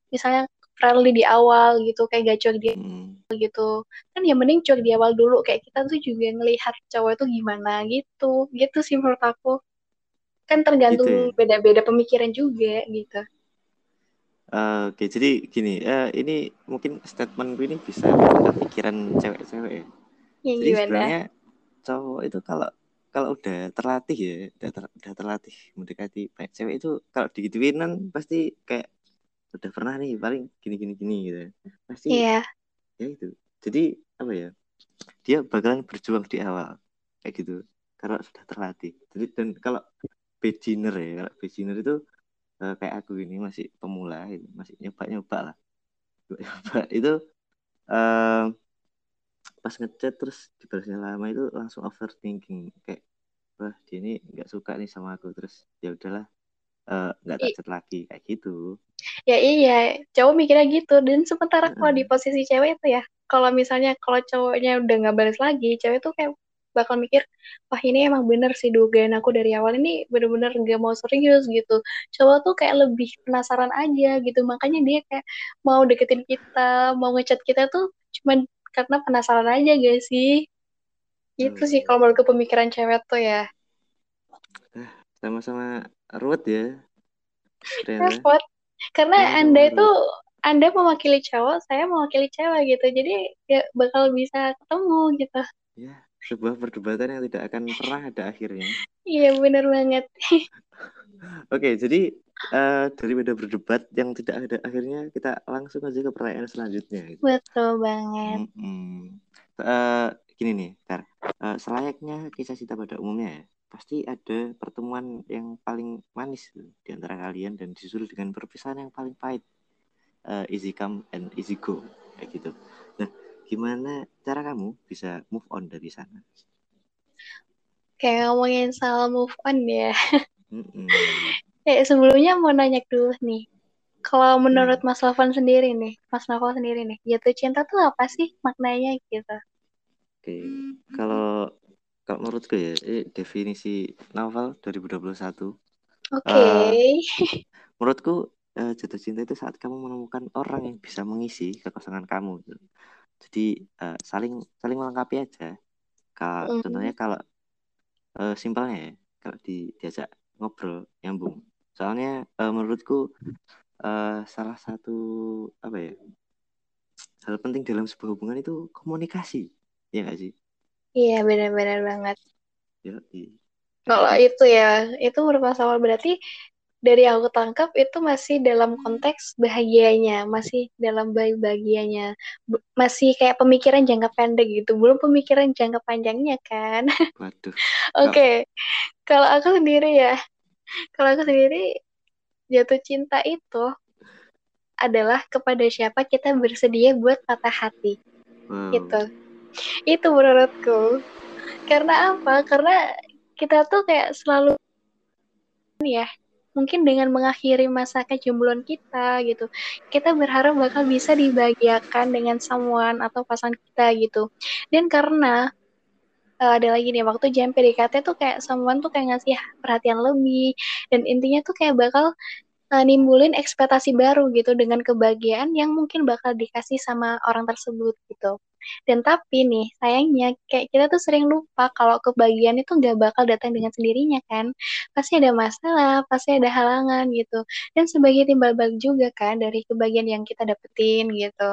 misalnya friendly di awal gitu kayak gak cuek dia Hmm. gitu kan ya mending cuek di awal dulu kayak kita tuh juga ngelihat cowok itu gimana gitu gitu sih menurut aku kan tergantung Gitu ya? beda-beda pemikiran juga gitu. Uh, Oke, jadi gini, uh, ini mungkin statementku ini bisa pikiran cewek-cewek ya. Yang jadi gimana? sebenarnya cowok itu kalau kalau udah terlatih ya udah, ter, udah terlatih mendekati cewek itu kalau digituin kan pasti kayak udah pernah nih paling gini gini gini gitu. Pasti Iya. ya itu. Jadi apa ya dia bakalan berjuang di awal kayak gitu karena sudah terlatih. Jadi dan kalau beginner ya kalau beginner itu uh, kayak aku ini masih pemula masih nyoba nyoba lah. Nyoba itu uh, pas ngechat terus dibalasnya lama itu langsung overthinking. Kayak wah dia ini nggak suka nih sama aku. Terus ya udahlah nggak uh, tak chat lagi. Kayak gitu. Ya iya. Cowok mikirnya gitu. Dan sementara kalau di posisi cewek itu ya kalau misalnya kalau cowoknya udah nggak balas lagi cewek tuh kayak bakal mikir wah ini emang bener sih dugaan aku dari awal. Ini bener-bener gak mau serius gitu. Cowok tuh kayak lebih penasaran aja gitu. Makanya dia kayak mau deketin kita mau ngechat kita tuh cuman karena penasaran aja gak sih itu hmm. sih kalau menurut pemikiran cewek tuh ya sama-sama ruwet ya ruwet karena sama anda itu anda mewakili cowok saya mewakili cewek gitu jadi ya bakal bisa ketemu gitu ya sebuah perdebatan yang tidak akan pernah ada akhirnya. Iya benar banget. Oke, jadi uh, daripada berdebat yang tidak ada akhirnya, kita langsung aja ke pertanyaan selanjutnya. Gitu. Betul banget. Mm -hmm. uh, gini nih, Tar. Uh, selayaknya kisah cinta pada umumnya ya, pasti ada pertemuan yang paling manis di antara kalian dan disusul dengan perpisahan yang paling pahit. Uh, easy come and easy go, kayak gitu. Nah, gimana cara kamu bisa move on dari sana? Kayak ngomongin soal move on ya. Mm-mm. Kayak sebelumnya mau nanya dulu nih. Kalau menurut Mas Novan sendiri nih, Mas Novan sendiri nih, jatuh cinta tuh apa sih maknanya gitu? Oke, kalau kalau menurutku ya, ini definisi novel 2021. Oke. Okay. Uh, menurutku uh, jatuh cinta itu saat kamu menemukan orang yang bisa mengisi kekosongan kamu. Gitu jadi uh, saling saling melengkapi aja kalau mm. contohnya kalau uh, simpelnya ya kalau di, diajak ngobrol nyambung soalnya uh, menurutku uh, salah satu apa ya hal penting dalam sebuah hubungan itu komunikasi ya nggak sih iya benar-benar banget ya kalau itu ya itu merupakan berarti dari yang aku tangkap itu masih dalam konteks bahagianya, masih dalam bahagianya, masih kayak pemikiran jangka pendek gitu, belum pemikiran jangka panjangnya kan. Waduh. Oke, okay. kalau aku sendiri ya, kalau aku sendiri jatuh cinta itu adalah kepada siapa kita bersedia buat patah hati, wow. gitu. Itu menurutku. Karena apa? Karena kita tuh kayak selalu ya mungkin dengan mengakhiri masa kejombloan kita gitu kita berharap bakal bisa dibahagiakan dengan someone atau pasangan kita gitu dan karena uh, ada lagi nih waktu jam PDKT tuh kayak someone tuh kayak ngasih perhatian lebih dan intinya tuh kayak bakal uh, nimbulin ekspektasi baru gitu dengan kebahagiaan yang mungkin bakal dikasih sama orang tersebut gitu dan tapi nih, sayangnya kayak kita tuh sering lupa kalau kebahagiaan itu nggak bakal datang dengan sendirinya kan. Pasti ada masalah, pasti ada halangan gitu. Dan sebagai timbal balik juga kan dari kebahagiaan yang kita dapetin gitu.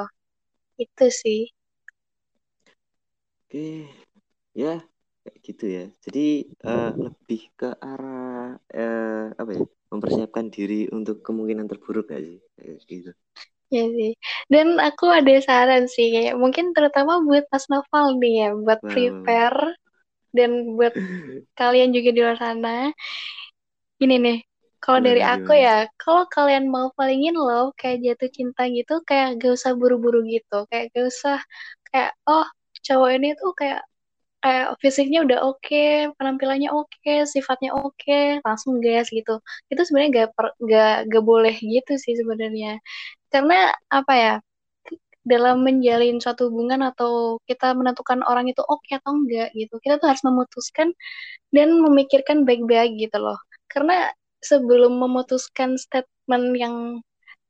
Itu sih. Oke, ya kayak gitu ya. Jadi uh, lebih ke arah uh, apa ya? Mempersiapkan diri untuk kemungkinan terburuk gak sih? Kayak gitu. Iya sih. Dan aku ada saran sih, kayak mungkin terutama buat Mas Noval nih ya, buat prepare dan buat kalian juga di luar sana. Ini nih, kalau dari aku ya, kalau kalian mau falling in love, kayak jatuh cinta gitu, kayak gak usah buru-buru gitu. Kayak gak usah, kayak, oh cowok ini tuh kayak kayak fisiknya udah oke, okay, penampilannya oke, okay, sifatnya oke, okay, langsung gas gitu. Itu sebenarnya gak, per, gak, gak boleh gitu sih sebenarnya. Karena apa ya dalam menjalin suatu hubungan atau kita menentukan orang itu oke okay atau enggak gitu kita tuh harus memutuskan dan memikirkan baik-baik gitu loh. Karena sebelum memutuskan statement yang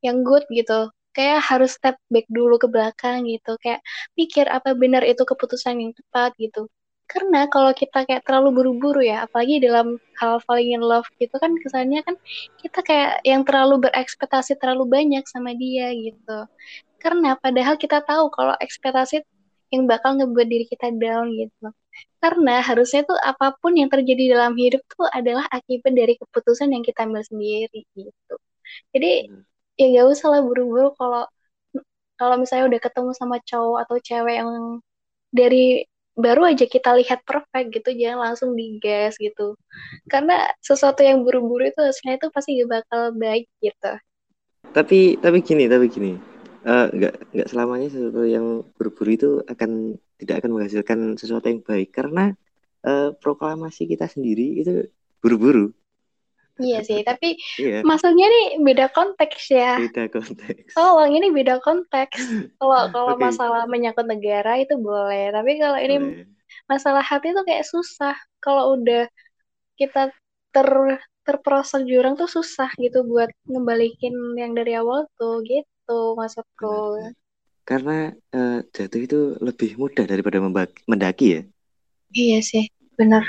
yang good gitu kayak harus step back dulu ke belakang gitu. Kayak pikir apa benar itu keputusan yang tepat gitu karena kalau kita kayak terlalu buru-buru ya apalagi dalam hal falling in love gitu kan kesannya kan kita kayak yang terlalu berekspektasi terlalu banyak sama dia gitu karena padahal kita tahu kalau ekspektasi yang bakal ngebuat diri kita down gitu Karena harusnya tuh apa pun yang terjadi dalam hidup tuh adalah akibat dari keputusan yang kita ambil sendiri gitu. Jadi ya gak usah lah buru-buru kalau kalau misalnya udah ketemu sama cowok atau cewek yang dari baru aja kita lihat perfect gitu jangan langsung digas gitu. Karena sesuatu yang buru-buru itu hasilnya itu pasti gak bakal baik gitu. Tapi tapi gini tapi gini. Uh, nggak nggak selamanya sesuatu yang buru-buru itu akan tidak akan menghasilkan sesuatu yang baik. Karena uh, proklamasi kita sendiri itu buru-buru iya sih tapi iya. maksudnya nih beda konteks ya. Beda konteks. Tolong ini beda konteks. Kalau kalau okay. masalah menyangkut negara itu boleh tapi kalau ini boleh. masalah hati itu kayak susah. Kalau udah kita ter terperosok jurang tuh susah gitu buat ngembalikin yang dari awal tuh gitu maksudku. Karena uh, jatuh itu lebih mudah daripada mendaki ya? Iya sih benar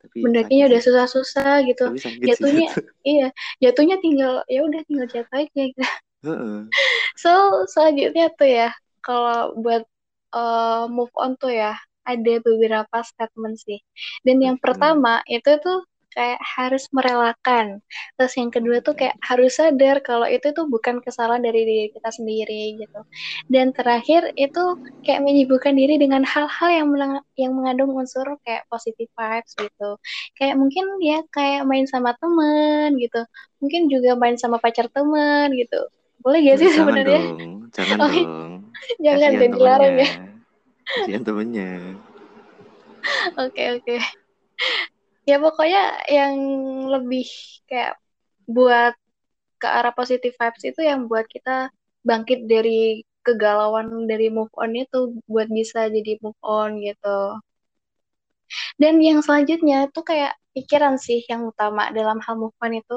tapi mendakinya udah susah-susah gitu. Jatuhnya sih, iya jatuhnya tinggal ya udah tinggal jatuh aja. Gitu uh-uh. so selanjutnya tuh ya kalau buat uh, move on tuh ya ada beberapa statement sih. Dan yang pertama itu tuh kayak harus merelakan. Terus yang kedua tuh kayak harus sadar kalau itu tuh bukan kesalahan dari diri kita sendiri gitu. Dan terakhir itu kayak menyibukkan diri dengan hal-hal yang yang mengandung unsur kayak positive vibes gitu. Kayak mungkin ya kayak main sama temen gitu. Mungkin juga main sama pacar temen gitu. Boleh gak sih sebenarnya? Jangan oh, dong. Jangan dan dilarang ya. Kasihan temennya. Oke oke ya pokoknya yang lebih kayak buat ke arah positive vibes itu yang buat kita bangkit dari kegalauan dari move on itu buat bisa jadi move on gitu. Dan yang selanjutnya itu kayak pikiran sih yang utama dalam hal move on itu.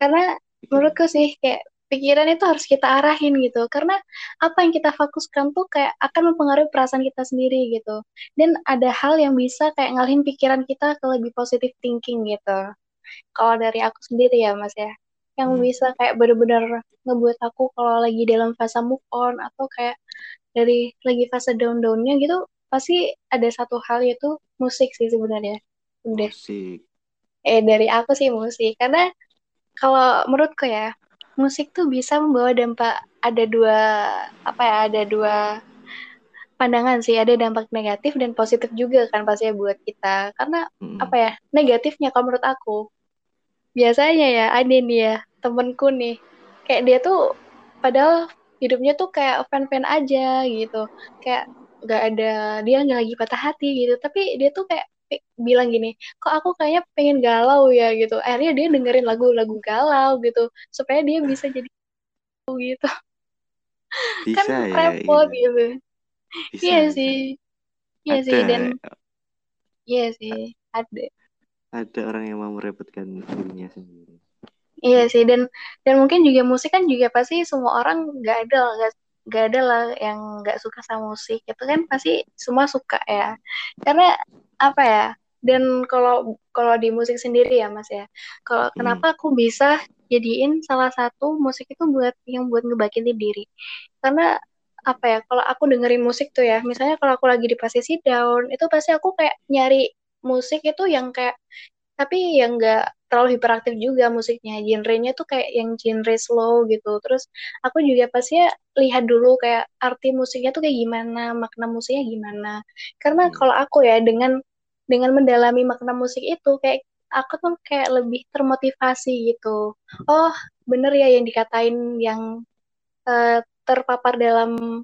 Karena menurutku sih kayak pikiran itu harus kita arahin gitu. Karena apa yang kita fokuskan tuh kayak akan mempengaruhi perasaan kita sendiri gitu. Dan ada hal yang bisa kayak ngalihin pikiran kita ke lebih positive thinking gitu. Kalau dari aku sendiri ya mas ya. Yang hmm. bisa kayak bener-bener ngebuat aku kalau lagi dalam fase move on atau kayak dari lagi fase down-downnya gitu pasti ada satu hal yaitu musik sih sebenarnya. Udah. Musik. Eh dari aku sih musik. Karena kalau menurutku ya musik tuh bisa membawa dampak ada dua apa ya ada dua pandangan sih. Ada dampak negatif dan positif juga kan pastinya buat kita. Karena hmm. apa ya negatifnya kalau menurut aku biasanya ya ada nih ya temenku nih. Kayak dia tuh padahal hidupnya tuh kayak fan-fan aja gitu. Kayak nggak ada dia nggak lagi patah hati gitu. Tapi dia tuh kayak bilang gini, kok aku kayaknya pengen galau ya gitu. Akhirnya dia dengerin lagu-lagu galau gitu, supaya dia bisa jadi gitu. Bisa kan ya, repot gitu. gitu. Bisa, iya bisa. sih. Iya ada, sih dan iya sih, ada. Ada orang yang mau merepotkan dirinya sendiri. Iya sih dan dan mungkin juga musik kan juga pasti semua orang nggak ada nggak nggak ada lah yang nggak suka sama musik itu kan pasti semua suka ya karena apa ya? Dan kalau kalau di musik sendiri ya mas ya. Kalau hmm. kenapa aku bisa jadiin salah satu musik itu buat yang buat ngebangkitin diri? Karena apa ya? Kalau aku dengerin musik tuh ya misalnya kalau aku lagi di posisi down itu pasti aku kayak nyari musik itu yang kayak tapi yang enggak terlalu hiperaktif juga musiknya. Genrenya tuh kayak yang genre slow gitu. Terus aku juga pasti lihat dulu kayak arti musiknya tuh kayak gimana makna musiknya gimana. Karena hmm. kalau aku ya dengan dengan mendalami makna musik itu kayak aku tuh kayak lebih termotivasi gitu. Oh bener ya yang dikatain yang uh, terpapar dalam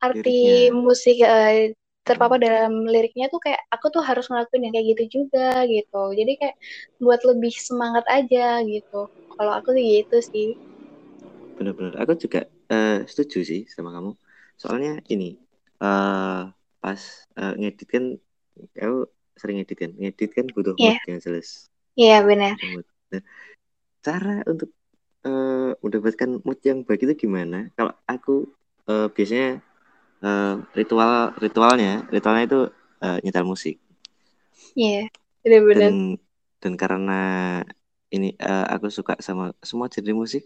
arti Liriknya. musik uh, terpapar hmm. dalam liriknya tuh kayak aku tuh harus ngelakuin yang kayak gitu juga gitu. Jadi kayak buat lebih semangat aja gitu. Kalau aku sih gitu sih. Bener-bener. Aku juga uh, setuju sih sama kamu. Soalnya ini uh, pas uh, ngedit kan aku sering edit kan? Ngedit kan butuh yeah. mood yang jelas. Iya yeah, benar nah, cara untuk uh, mendapatkan mood yang baik itu gimana? Kalau aku uh, biasanya uh, ritual ritualnya ritualnya itu uh, nyetel musik. Iya yeah, benar-benar dan dan karena ini uh, aku suka sama semua jenis musik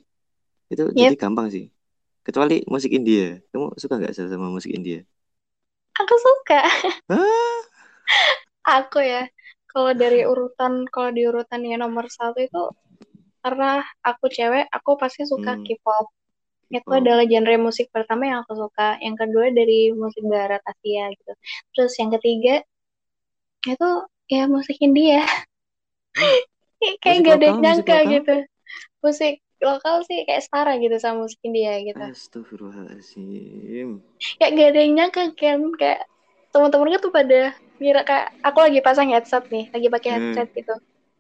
itu yep. jadi gampang sih. Kecuali musik India. Kamu suka nggak sama musik India? Aku suka aku ya kalau dari urutan kalau di urutan yang nomor satu itu karena aku cewek aku pasti suka Hmm, K-pop. Itu K-pop. adalah genre musik pertama yang aku suka. Yang kedua dari musik barat Asia gitu. Terus yang ketiga itu ya musik India. Kayak musik gak ada yang musik nyangka lokal. gitu. Musik lokal sih kayak setara gitu sama musik India gitu. Astagfirullahaladzim. kayak gak ada yang nyangka kan kayak teman-temannya tuh pada ngira kayak aku lagi pasang headset nih lagi pakai Hmm. headset gitu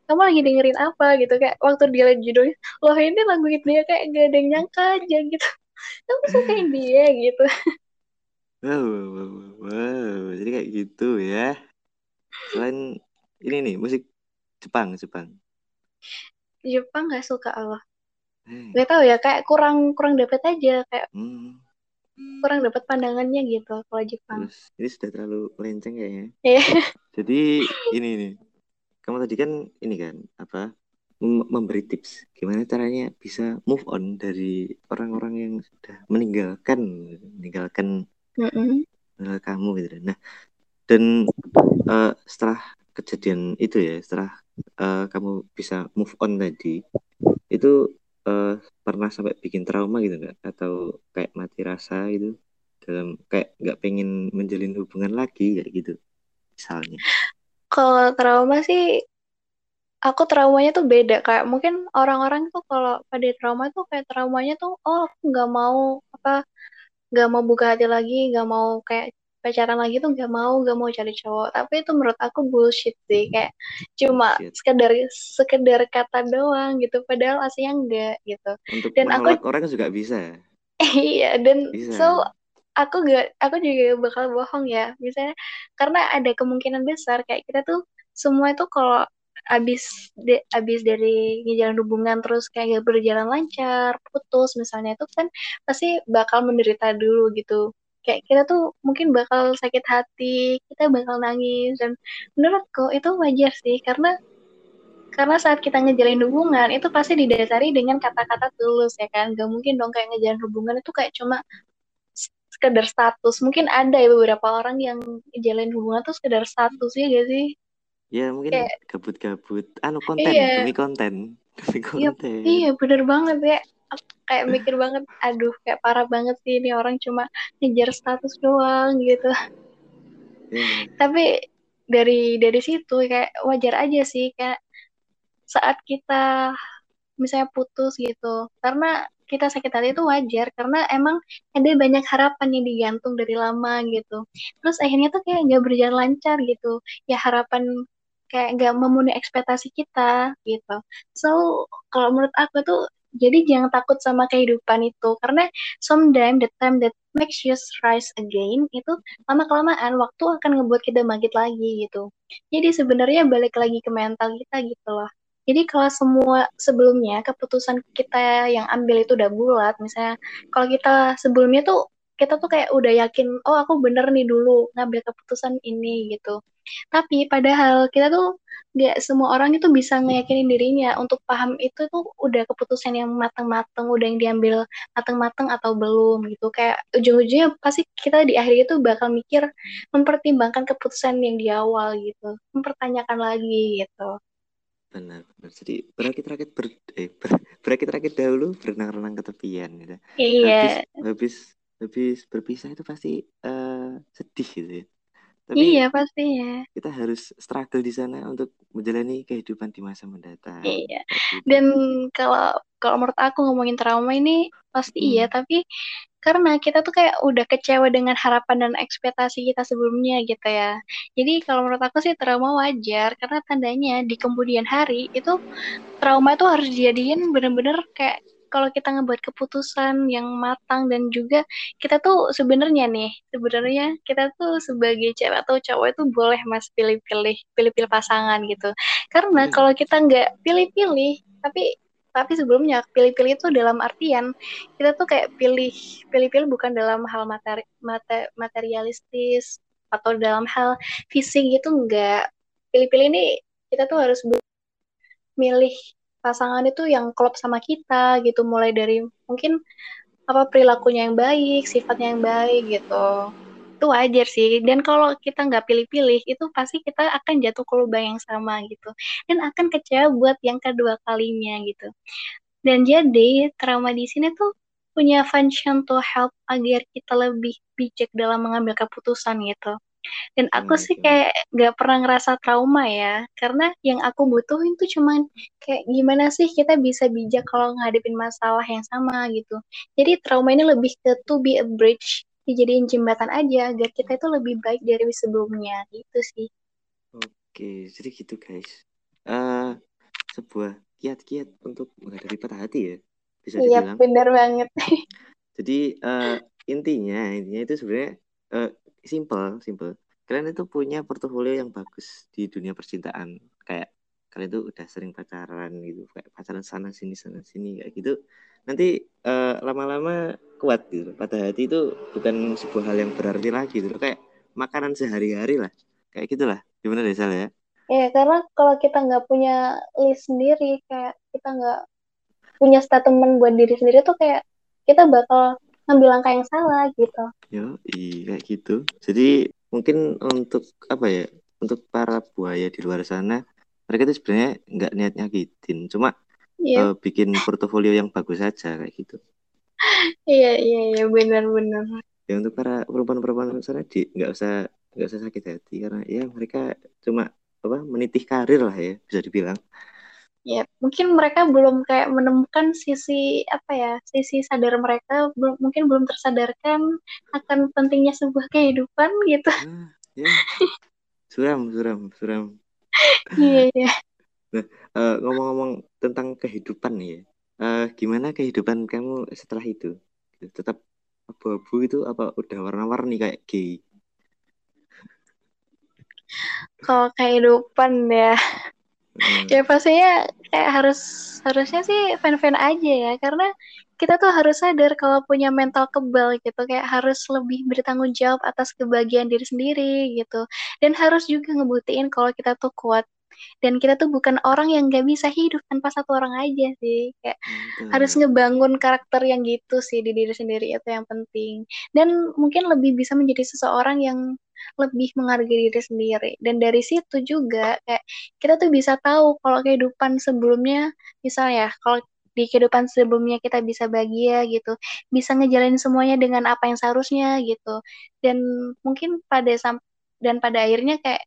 kamu lagi dengerin apa gitu kayak waktu dia liat judulnya loh ini lagu India kayak gak ada yang nyangka aja gitu kamu suka India gitu Wow, wow, wow. Jadi kayak gitu ya. Selain ini nih, musik Jepang, Jepang. Jepang gak suka Allah Eh, gak tahu ya kayak kurang kurang dapet aja kayak hmm, kurang dapat pandangannya gitu kalau Jepang ini sudah terlalu melenceng kayaknya. Iya. Jadi ini nih, kamu tadi kan ini kan apa mem- memberi tips gimana caranya bisa move on dari orang-orang yang sudah meninggalkan, meninggalkan meninggal kamu gitu. Nah, dan eh, setelah kejadian itu ya, setelah eh, kamu bisa move on tadi, itu eh, pernah sampai bikin trauma gitu nggak? Atau kayak mati rasa gitu dalam kayak nggak pengen menjalin hubungan lagi kayak gitu misalnya. kalau trauma sih aku traumanya tuh beda kayak mungkin orang-orang tuh kalau pada trauma tuh kayak traumanya tuh oh aku nggak mau apa nggak mau buka hati lagi nggak mau kayak pacaran lagi tuh nggak mau nggak mau cari cowok tapi itu menurut aku bullshit sih kayak cuma Bullshit. sekedar sekedar kata doang gitu padahal aslinya enggak gitu Untuk dan aku orang juga bisa. iya dan Bisa. so aku gak aku juga bakal bohong ya misalnya karena ada kemungkinan besar kayak kita tuh semua itu kalau abis de, abis dari ngejalan hubungan terus kayak gak berjalan lancar putus misalnya itu kan pasti bakal menderita dulu gitu kayak kita tuh mungkin bakal sakit hati kita bakal nangis dan menurutku itu wajar sih karena karena saat kita ngejalin hubungan itu pasti didasari dengan kata-kata tulus ya kan gak mungkin dong kayak ngejalin hubungan itu kayak cuma sekedar status mungkin ada ya beberapa orang yang jalin hubungan tuh sekedar status ya gak sih Ya mungkin Kayak- gabut-gabut. Anu konten Iya. demi konten. Demi Iya, konten. iya bener banget ya Aku kayak mikir banget aduh kayak parah banget sih ini orang cuma ngejar status doang gitu. Ya. tapi dari dari situ kayak wajar aja sih kayak saat kita misalnya putus gitu. Karena kita sakit hati itu wajar karena emang ada banyak harapan yang digantung dari lama gitu. Terus akhirnya tuh kayak nggak berjalan lancar gitu. Ya harapan kayak nggak memenuhi ekspektasi kita gitu. So kalau menurut aku tuh jadi jangan takut sama kehidupan itu. Karena sometimes the time that makes you rise again itu lama kelamaan waktu akan ngebuat kita bangkit lagi gitu. Jadi sebenarnya balik lagi ke mental kita gitu loh. Jadi kalau semua sebelumnya keputusan kita yang ambil itu udah bulat, misalnya kalau kita sebelumnya tuh kita tuh kayak udah yakin, oh aku bener nih dulu ngambil keputusan ini gitu. Tapi padahal kita tuh nggak semua orang itu bisa ngeyakinin dirinya untuk paham itu tuh udah keputusan yang matang-matang, udah yang diambil matang-matang atau belum gitu. Kayak ujung-ujungnya pasti kita di akhir itu bakal mikir mempertimbangkan keputusan yang di awal gitu, mempertanyakan lagi gitu. Benar, benar. Jadi berakit-rakit ber, eh, ber- berakit-rakit dahulu, berenang-renang ke tepian gitu. Iya, Habis habis habis berpisah itu pasti eh, sedih gitu ya. Tapi iya pastinya. kita harus struggle di sana untuk menjalani kehidupan di masa mendatang. Iya. Dan kalau kalau menurut aku ngomongin trauma ini pasti Hmm. iya, tapi karena kita tuh kayak udah kecewa dengan harapan dan ekspektasi kita sebelumnya gitu ya. Jadi kalau menurut aku sih trauma wajar karena tandanya di kemudian hari itu trauma itu harus dijadiin bener-bener kayak kalau kita ngebuat keputusan yang matang dan juga kita tuh sebenarnya nih sebenarnya kita tuh sebagai cewek atau cowok itu boleh mas pilih-pilih pilih-pilih pasangan gitu karena Boleh. kalau kita nggak pilih-pilih tapi tapi sebelumnya pilih-pilih itu dalam artian kita tuh kayak pilih pilih-pilih bukan dalam hal materi mate- materialistis atau dalam hal fisik gitu enggak pilih-pilih ini kita tuh harus milih pasangan itu yang klop sama kita gitu mulai dari mungkin apa perilakunya yang baik sifatnya yang baik gitu. Itu wajar sih. Dan kalau kita nggak pilih-pilih itu pasti kita akan jatuh ke lubang yang sama gitu. Dan akan kecewa buat yang kedua kalinya gitu. Dan jadi trauma di sini tuh punya function to help agar kita lebih bijak dalam mengambil keputusan gitu dan aku Benar, sih benar. kayak gak pernah ngerasa trauma ya karena yang aku butuhin tuh cuman kayak gimana sih kita bisa bijak kalau ngadepin masalah yang sama gitu jadi trauma ini lebih ke to be a bridge dijadiin jembatan aja agar kita itu lebih baik dari sebelumnya gitu sih Oke, jadi gitu guys. Eh sebuah kiat-kiat untuk menghadapi patah hati ya, bisa iya dibilang. bener banget Jadi eh intinya intinya itu sebenarnya eh simple, simple. Kalian itu punya portofolio yang bagus di dunia percintaan. Kayak kalian itu udah sering pacaran gitu, kayak pacaran sana sini sana sini kayak gitu. Nanti eh, lama-lama kuat gitu. Patah hati itu bukan sebuah hal yang berarti lagi gitu. Kayak makanan sehari-hari lah. Kayak gitulah. Gimana deh Sal ya? ya karena kalau kita nggak punya list sendiri kayak kita nggak punya statement buat diri sendiri tuh kayak kita bakal ngambil langkah yang salah gitu Yo, iya kayak gitu. Jadi mungkin untuk apa ya? Untuk para buaya di luar sana, mereka itu sebenarnya nggak niat nyakitin, cuma iya eh, bikin portofolio yang bagus saja kayak gitu. iya iya iya benar-benar Ya untuk para perempuan-perempuan sana di nggak usah nggak usah sakit hati karena ya mereka cuma apa menitih karir lah ya bisa dibilang. Ya mungkin mereka belum kayak menemukan sisi apa ya sisi sadar mereka belum mungkin belum tersadarkan akan pentingnya sebuah kehidupan gitu Ah, ya suram suram suram. iya iya Eh, ngomong-ngomong tentang kehidupan nih ya, eh, gimana kehidupan kamu setelah itu? Tetap abu-abu itu apa udah warna-warni kayak gay? kalau kehidupan ya ya pastinya kayak harus harusnya sih fan-fan aja ya karena kita tuh harus sadar kalau punya mental kebal gitu kayak harus lebih bertanggung jawab atas kebahagiaan diri sendiri gitu. Dan harus juga ngebuktiin kalau kita tuh kuat. Dan kita tuh bukan orang yang gak bisa hidup tanpa satu orang aja sih. Kayak harus mantap. ngebangun karakter yang gitu sih di diri sendiri itu yang penting. Dan mungkin lebih bisa menjadi seseorang yang lebih menghargai diri sendiri. Dan dari situ juga kayak kita tuh bisa tahu kalau kehidupan sebelumnya misalnya kalau di kehidupan sebelumnya kita bisa bahagia gitu bisa ngejalanin semuanya dengan apa yang seharusnya gitu. Dan mungkin pada dan pada akhirnya kayak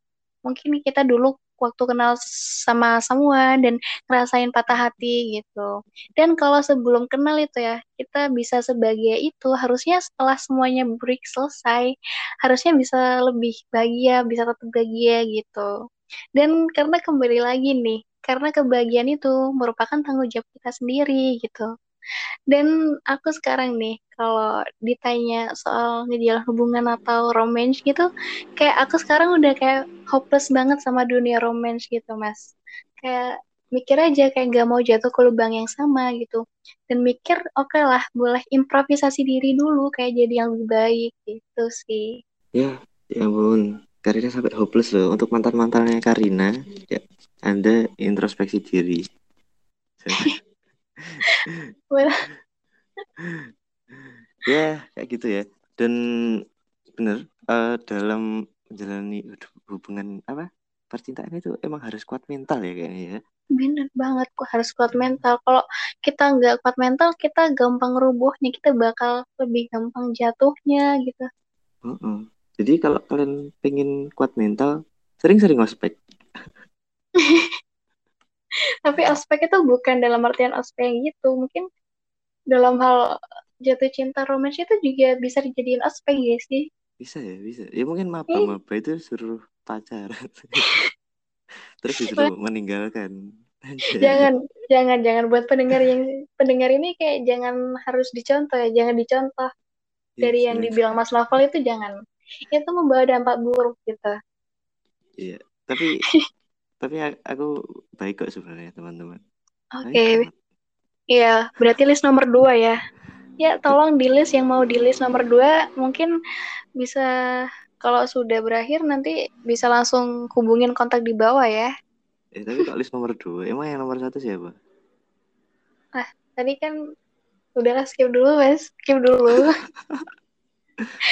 mungkin kita dulu waktu kenal sama semua dan ngerasain patah hati gitu dan kalau sebelum kenal itu ya, kita bisa sebahagia itu, harusnya setelah semuanya break selesai, harusnya bisa lebih bahagia, bisa tetap bahagia gitu. Dan karena kembali lagi nih, karena kebahagiaan itu merupakan tanggung jawab kita sendiri gitu. Dan aku sekarang nih, kalau ditanya soal ngejalan hubungan atau romance gitu, kayak aku sekarang udah kayak hopeless banget sama dunia romance gitu, Mas. Kayak mikir aja kayak gak mau jatuh ke lubang yang sama gitu. Dan mikir, oke lah, boleh improvisasi diri dulu kayak jadi yang lebih baik gitu sih. Ya, ya ampun. Karina sampai hopeless loh. Untuk mantan-mantannya Karina, ya Anda introspeksi diri. Ya, kayak gitu ya. Dan bener eh, dalam menjalani hubungan apa percintaan itu emang harus kuat mental ya kayaknya ya. bener banget, kok harus kuat mental. Kalau kita nggak kuat mental, kita gampang rubuhnya, kita bakal lebih gampang jatuhnya gitu. Heeh. Jadi kalau kalian pengen kuat mental, sering-sering ngospek. Tapi aspek itu bukan dalam artian aspek yang gitu. Mungkin dalam hal jatuh cinta romance itu juga bisa dijadiin aspek ya sih. Bisa ya, bisa. Ya mungkin Eh, maba-maba itu suruh pacaran. Terus disuruh meninggalkan. Anjay. jangan jangan jangan buat pendengar yang pendengar ini kayak jangan harus dicontoh ya, jangan dicontoh Ya, dari yang sebenarnya- dibilang Mas Novel itu jangan. Itu membawa dampak buruk gitu. Iya, tapi tapi aku baik kok sebenarnya teman-teman. Oke, kok. Iya, berarti list nomor dua ya. Ya, tolong di list yang mau di list nomor dua, mungkin bisa kalau sudah berakhir nanti bisa langsung hubungin kontak di bawah ya. Eh tapi kok list nomor dua? Emang yang nomor satu siapa? Tadi kan udahlah skip dulu mas, skip dulu.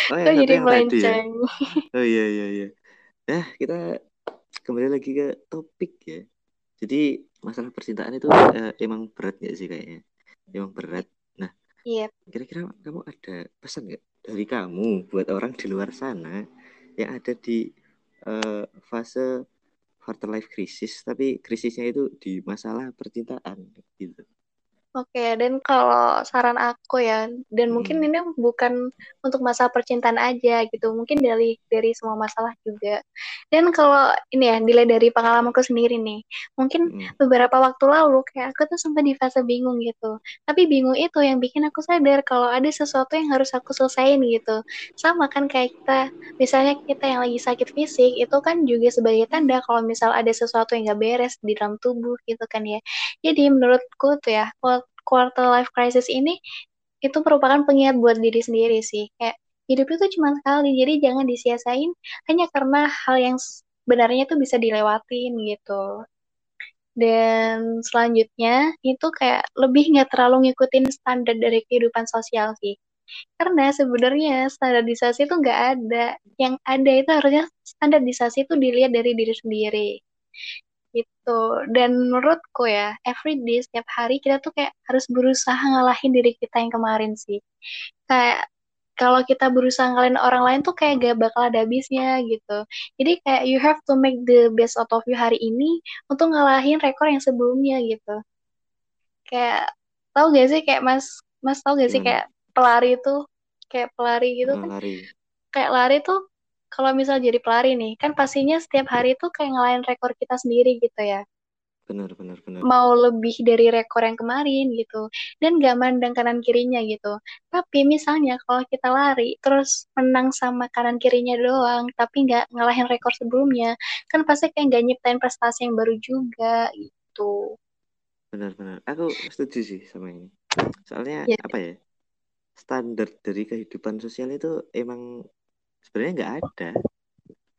oh satu jadi ya melenceng? oh iya iya iya nah kita kembali lagi ke topik ya. Jadi masalah percintaan itu eh, emang berat gak sih kayaknya? Emang berat. Nah Iya. kira-kira kamu ada pesan nggak dari kamu buat orang di luar sana yang ada di eh, fase quarter life crisis tapi krisisnya itu di masalah percintaan gitu Oke, dan kalau saran aku ya, dan mungkin Mm, ini bukan untuk masalah percintaan aja gitu, mungkin dari dari semua masalah juga. Dan kalau ini ya, dilihat dari pengalamanku sendiri nih, mungkin mm, beberapa waktu lalu kayak aku tuh sempat di fase bingung gitu. Tapi bingung itu yang bikin aku sadar kalau ada sesuatu yang harus aku selesaiin gitu. Sama kan kayak kita, misalnya kita yang lagi sakit fisik, itu kan juga sebagai tanda kalau misal ada sesuatu yang gak beres di dalam tubuh gitu kan ya. Jadi menurutku tuh ya, quarter life crisis ini itu merupakan pengingat buat diri sendiri sih. Kayak hidup itu cuma sekali, jadi jangan disia-siain hanya karena hal yang sebenarnya itu bisa dilewatin gitu. Dan selanjutnya itu kayak lebih nggak terlalu ngikutin standar dari kehidupan sosial sih. Karena sebenarnya standarisasi itu nggak ada. Yang ada itu harusnya standarisasi itu dilihat dari diri sendiri gitu. Dan menurutku ya everyday setiap hari kita tuh kayak harus berusaha ngalahin diri kita yang kemarin sih. Kayak kalau kita berusaha ngalahin orang lain tuh kayak gak bakal ada habisnya gitu. Jadi kayak you have to make the best out of you hari ini untuk ngalahin rekor yang sebelumnya gitu. Kayak tahu gak sih kayak mas mas tahu gak sih gimana kayak pelari itu kayak pelari gitu kan lari kayak lari tuh kalau misal jadi pelari nih kan pastinya setiap hari tuh kayak ngalahin rekor kita sendiri gitu ya. Benar benar benar. Mau lebih dari rekor yang kemarin gitu dan gak mandang kanan kirinya gitu. Tapi misalnya kalau kita lari terus menang sama kanan kirinya doang tapi nggak ngalahin rekor sebelumnya kan pasti kayak nggak nyiptain prestasi yang baru juga gitu. Benar benar. Aku setuju sih sama ini. Soalnya ya apa ya standar dari kehidupan sosial itu emang sebenarnya nggak ada.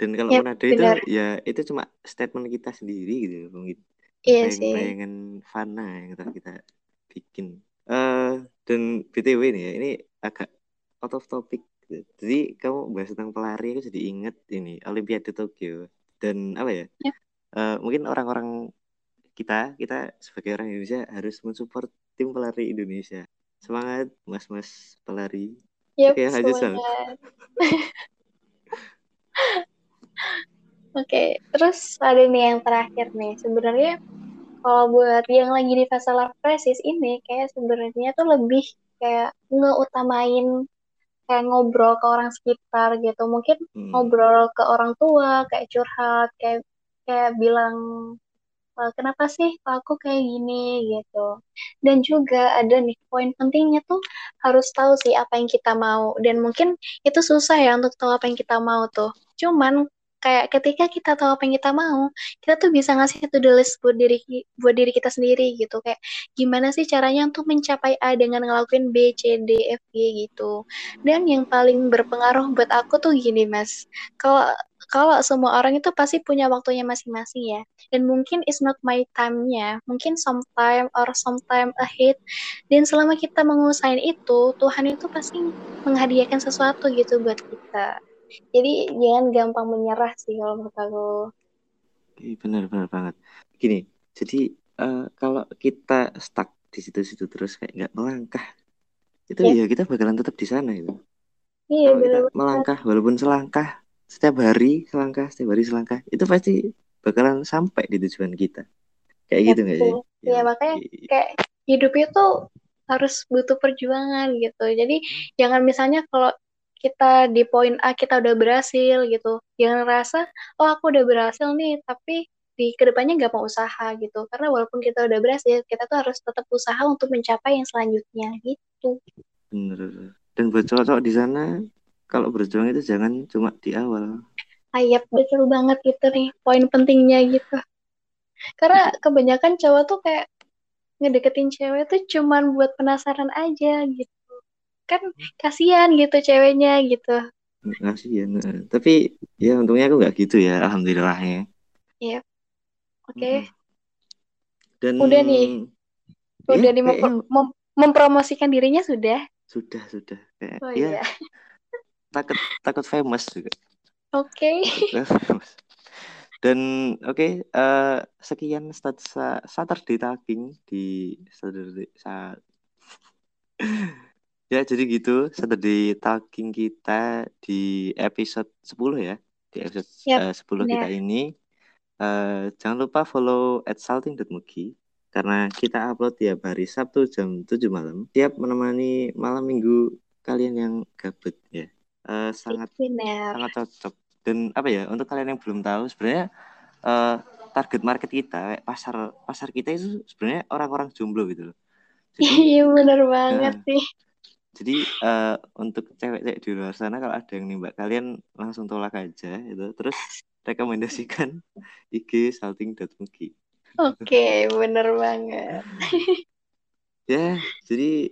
Dan ya kalaupun ada itu ya itu cuma statement kita sendiri gitu mungkin iya sih. bayang-bayangan fana yang telah kita bikin. Eh dan btw nih ya ini agak out of topic. Gitu. jadi kamu bahas tentang pelari aku jadi inget ini Olimpiade Tokyo. Dan apa ya? Ya, eh, mungkin orang-orang kita kita sebagai orang Indonesia harus mensupport tim pelari Indonesia. Semangat mas-mas pelari yep, oke lanjut Sal semangat oke terus ada nih yang terakhir nih. Sebenarnya kalau buat yang lagi di fase life crisis ini kayak sebenarnya tuh lebih kayak ngeutamain kayak ngobrol ke orang sekitar gitu. Mungkin hmm, ngobrol ke orang tua kayak curhat kayak kayak bilang "Eh, kenapa sih aku kayak gini gitu. Dan juga ada nih poin pentingnya tuh harus tahu sih apa yang kita mau. Dan mungkin itu susah ya untuk tahu apa yang kita mau tuh. Cuman kayak ketika kita tahu apa yang kita mau kita tuh bisa ngasih to do list buat diri buat diri kita sendiri gitu. Kayak gimana sih caranya untuk mencapai A dengan ngelakuin B C D F G gitu. Dan yang paling berpengaruh buat aku tuh gini mas. Kalau kalau semua orang itu pasti punya waktunya masing-masing ya. Dan mungkin it's not my time-nya. Mungkin sometime or sometime ahead. Dan selama kita mengusahain itu Tuhan itu pasti menghadiahkan sesuatu gitu buat kita jadi jangan gampang menyerah sih kalau menurut aku. Ih, benar benar banget. Gini jadi eh, kalau kita stuck di situ-situ terus kayak nggak melangkah itu ya ya kita bakalan tetap di sana itu iya kalau kita melangkah walaupun selangkah setiap hari selangkah setiap hari selangkah itu pasti bakalan sampai di tujuan kita. Kayak ya gitu nggak sih? Betul. Ya ya makanya kayak hidup itu harus butuh perjuangan gitu. Jadi jangan misalnya kalau kita di poin A kita udah berhasil gitu. Jangan ngerasa oh aku udah berhasil nih tapi di ke depannya nggak mau usaha gitu. Karena walaupun kita udah berhasil kita tuh harus tetap usaha untuk mencapai yang selanjutnya gitu. Bener. Dan buat cowok-cowok di sana kalau berjuang itu jangan cuma di awal. Ayap betul banget gitu nih poin pentingnya gitu. Karena kebanyakan cowok tuh kayak ngedeketin cewek tuh cuman buat penasaran aja gitu kan kasihan gitu ceweknya gitu ngasih ya nah. tapi ya untungnya aku nggak gitu ya alhamdulillahnya Iya, oke. Mm-mm. dan Udah nih, ya udah nih mem- mem- mempromosikan dirinya sudah. sudah sudah kayak Oh ya iya. takut takut famous juga Oke. dan oke okay, uh, sekian stat Saturday talking di Saturday saat ya jadi gitu Saturday talking kita di episode 10 ya di episode yep, uh, 10 kita ini uh, jangan lupa follow at salting.mugi karena kita upload tiap hari Sabtu jam 7 malam. Tiap menemani malam minggu kalian yang gabut ya. Uh, sangat Benar. sangat cocok. Dan apa ya untuk kalian yang belum tahu sebenarnya uh, target market kita pasar pasar kita itu sebenarnya orang-orang jomblo gitu loh. Iya benar banget uh, sih. Jadi uh, untuk cewek-cewek di luar sana kalau ada yang nembak kalian langsung tolak aja itu. Terus rekomendasikan IG salting.mugi. Oke, bener banget. ya, jadi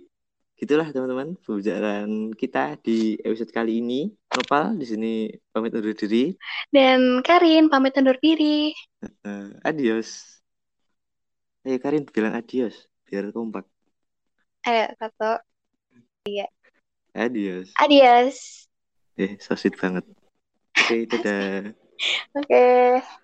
gitulah teman-teman pembicaraan kita di episode kali ini. Nopal di sini pamit undur diri. Dan Karin pamit undur diri. Uh, adios. Ayo Karin bilang adios biar kompak. Ayo satu. Iya. Adios. Adios. Eh, so sweet banget. Oke, okay, dadah. Oke. Okay.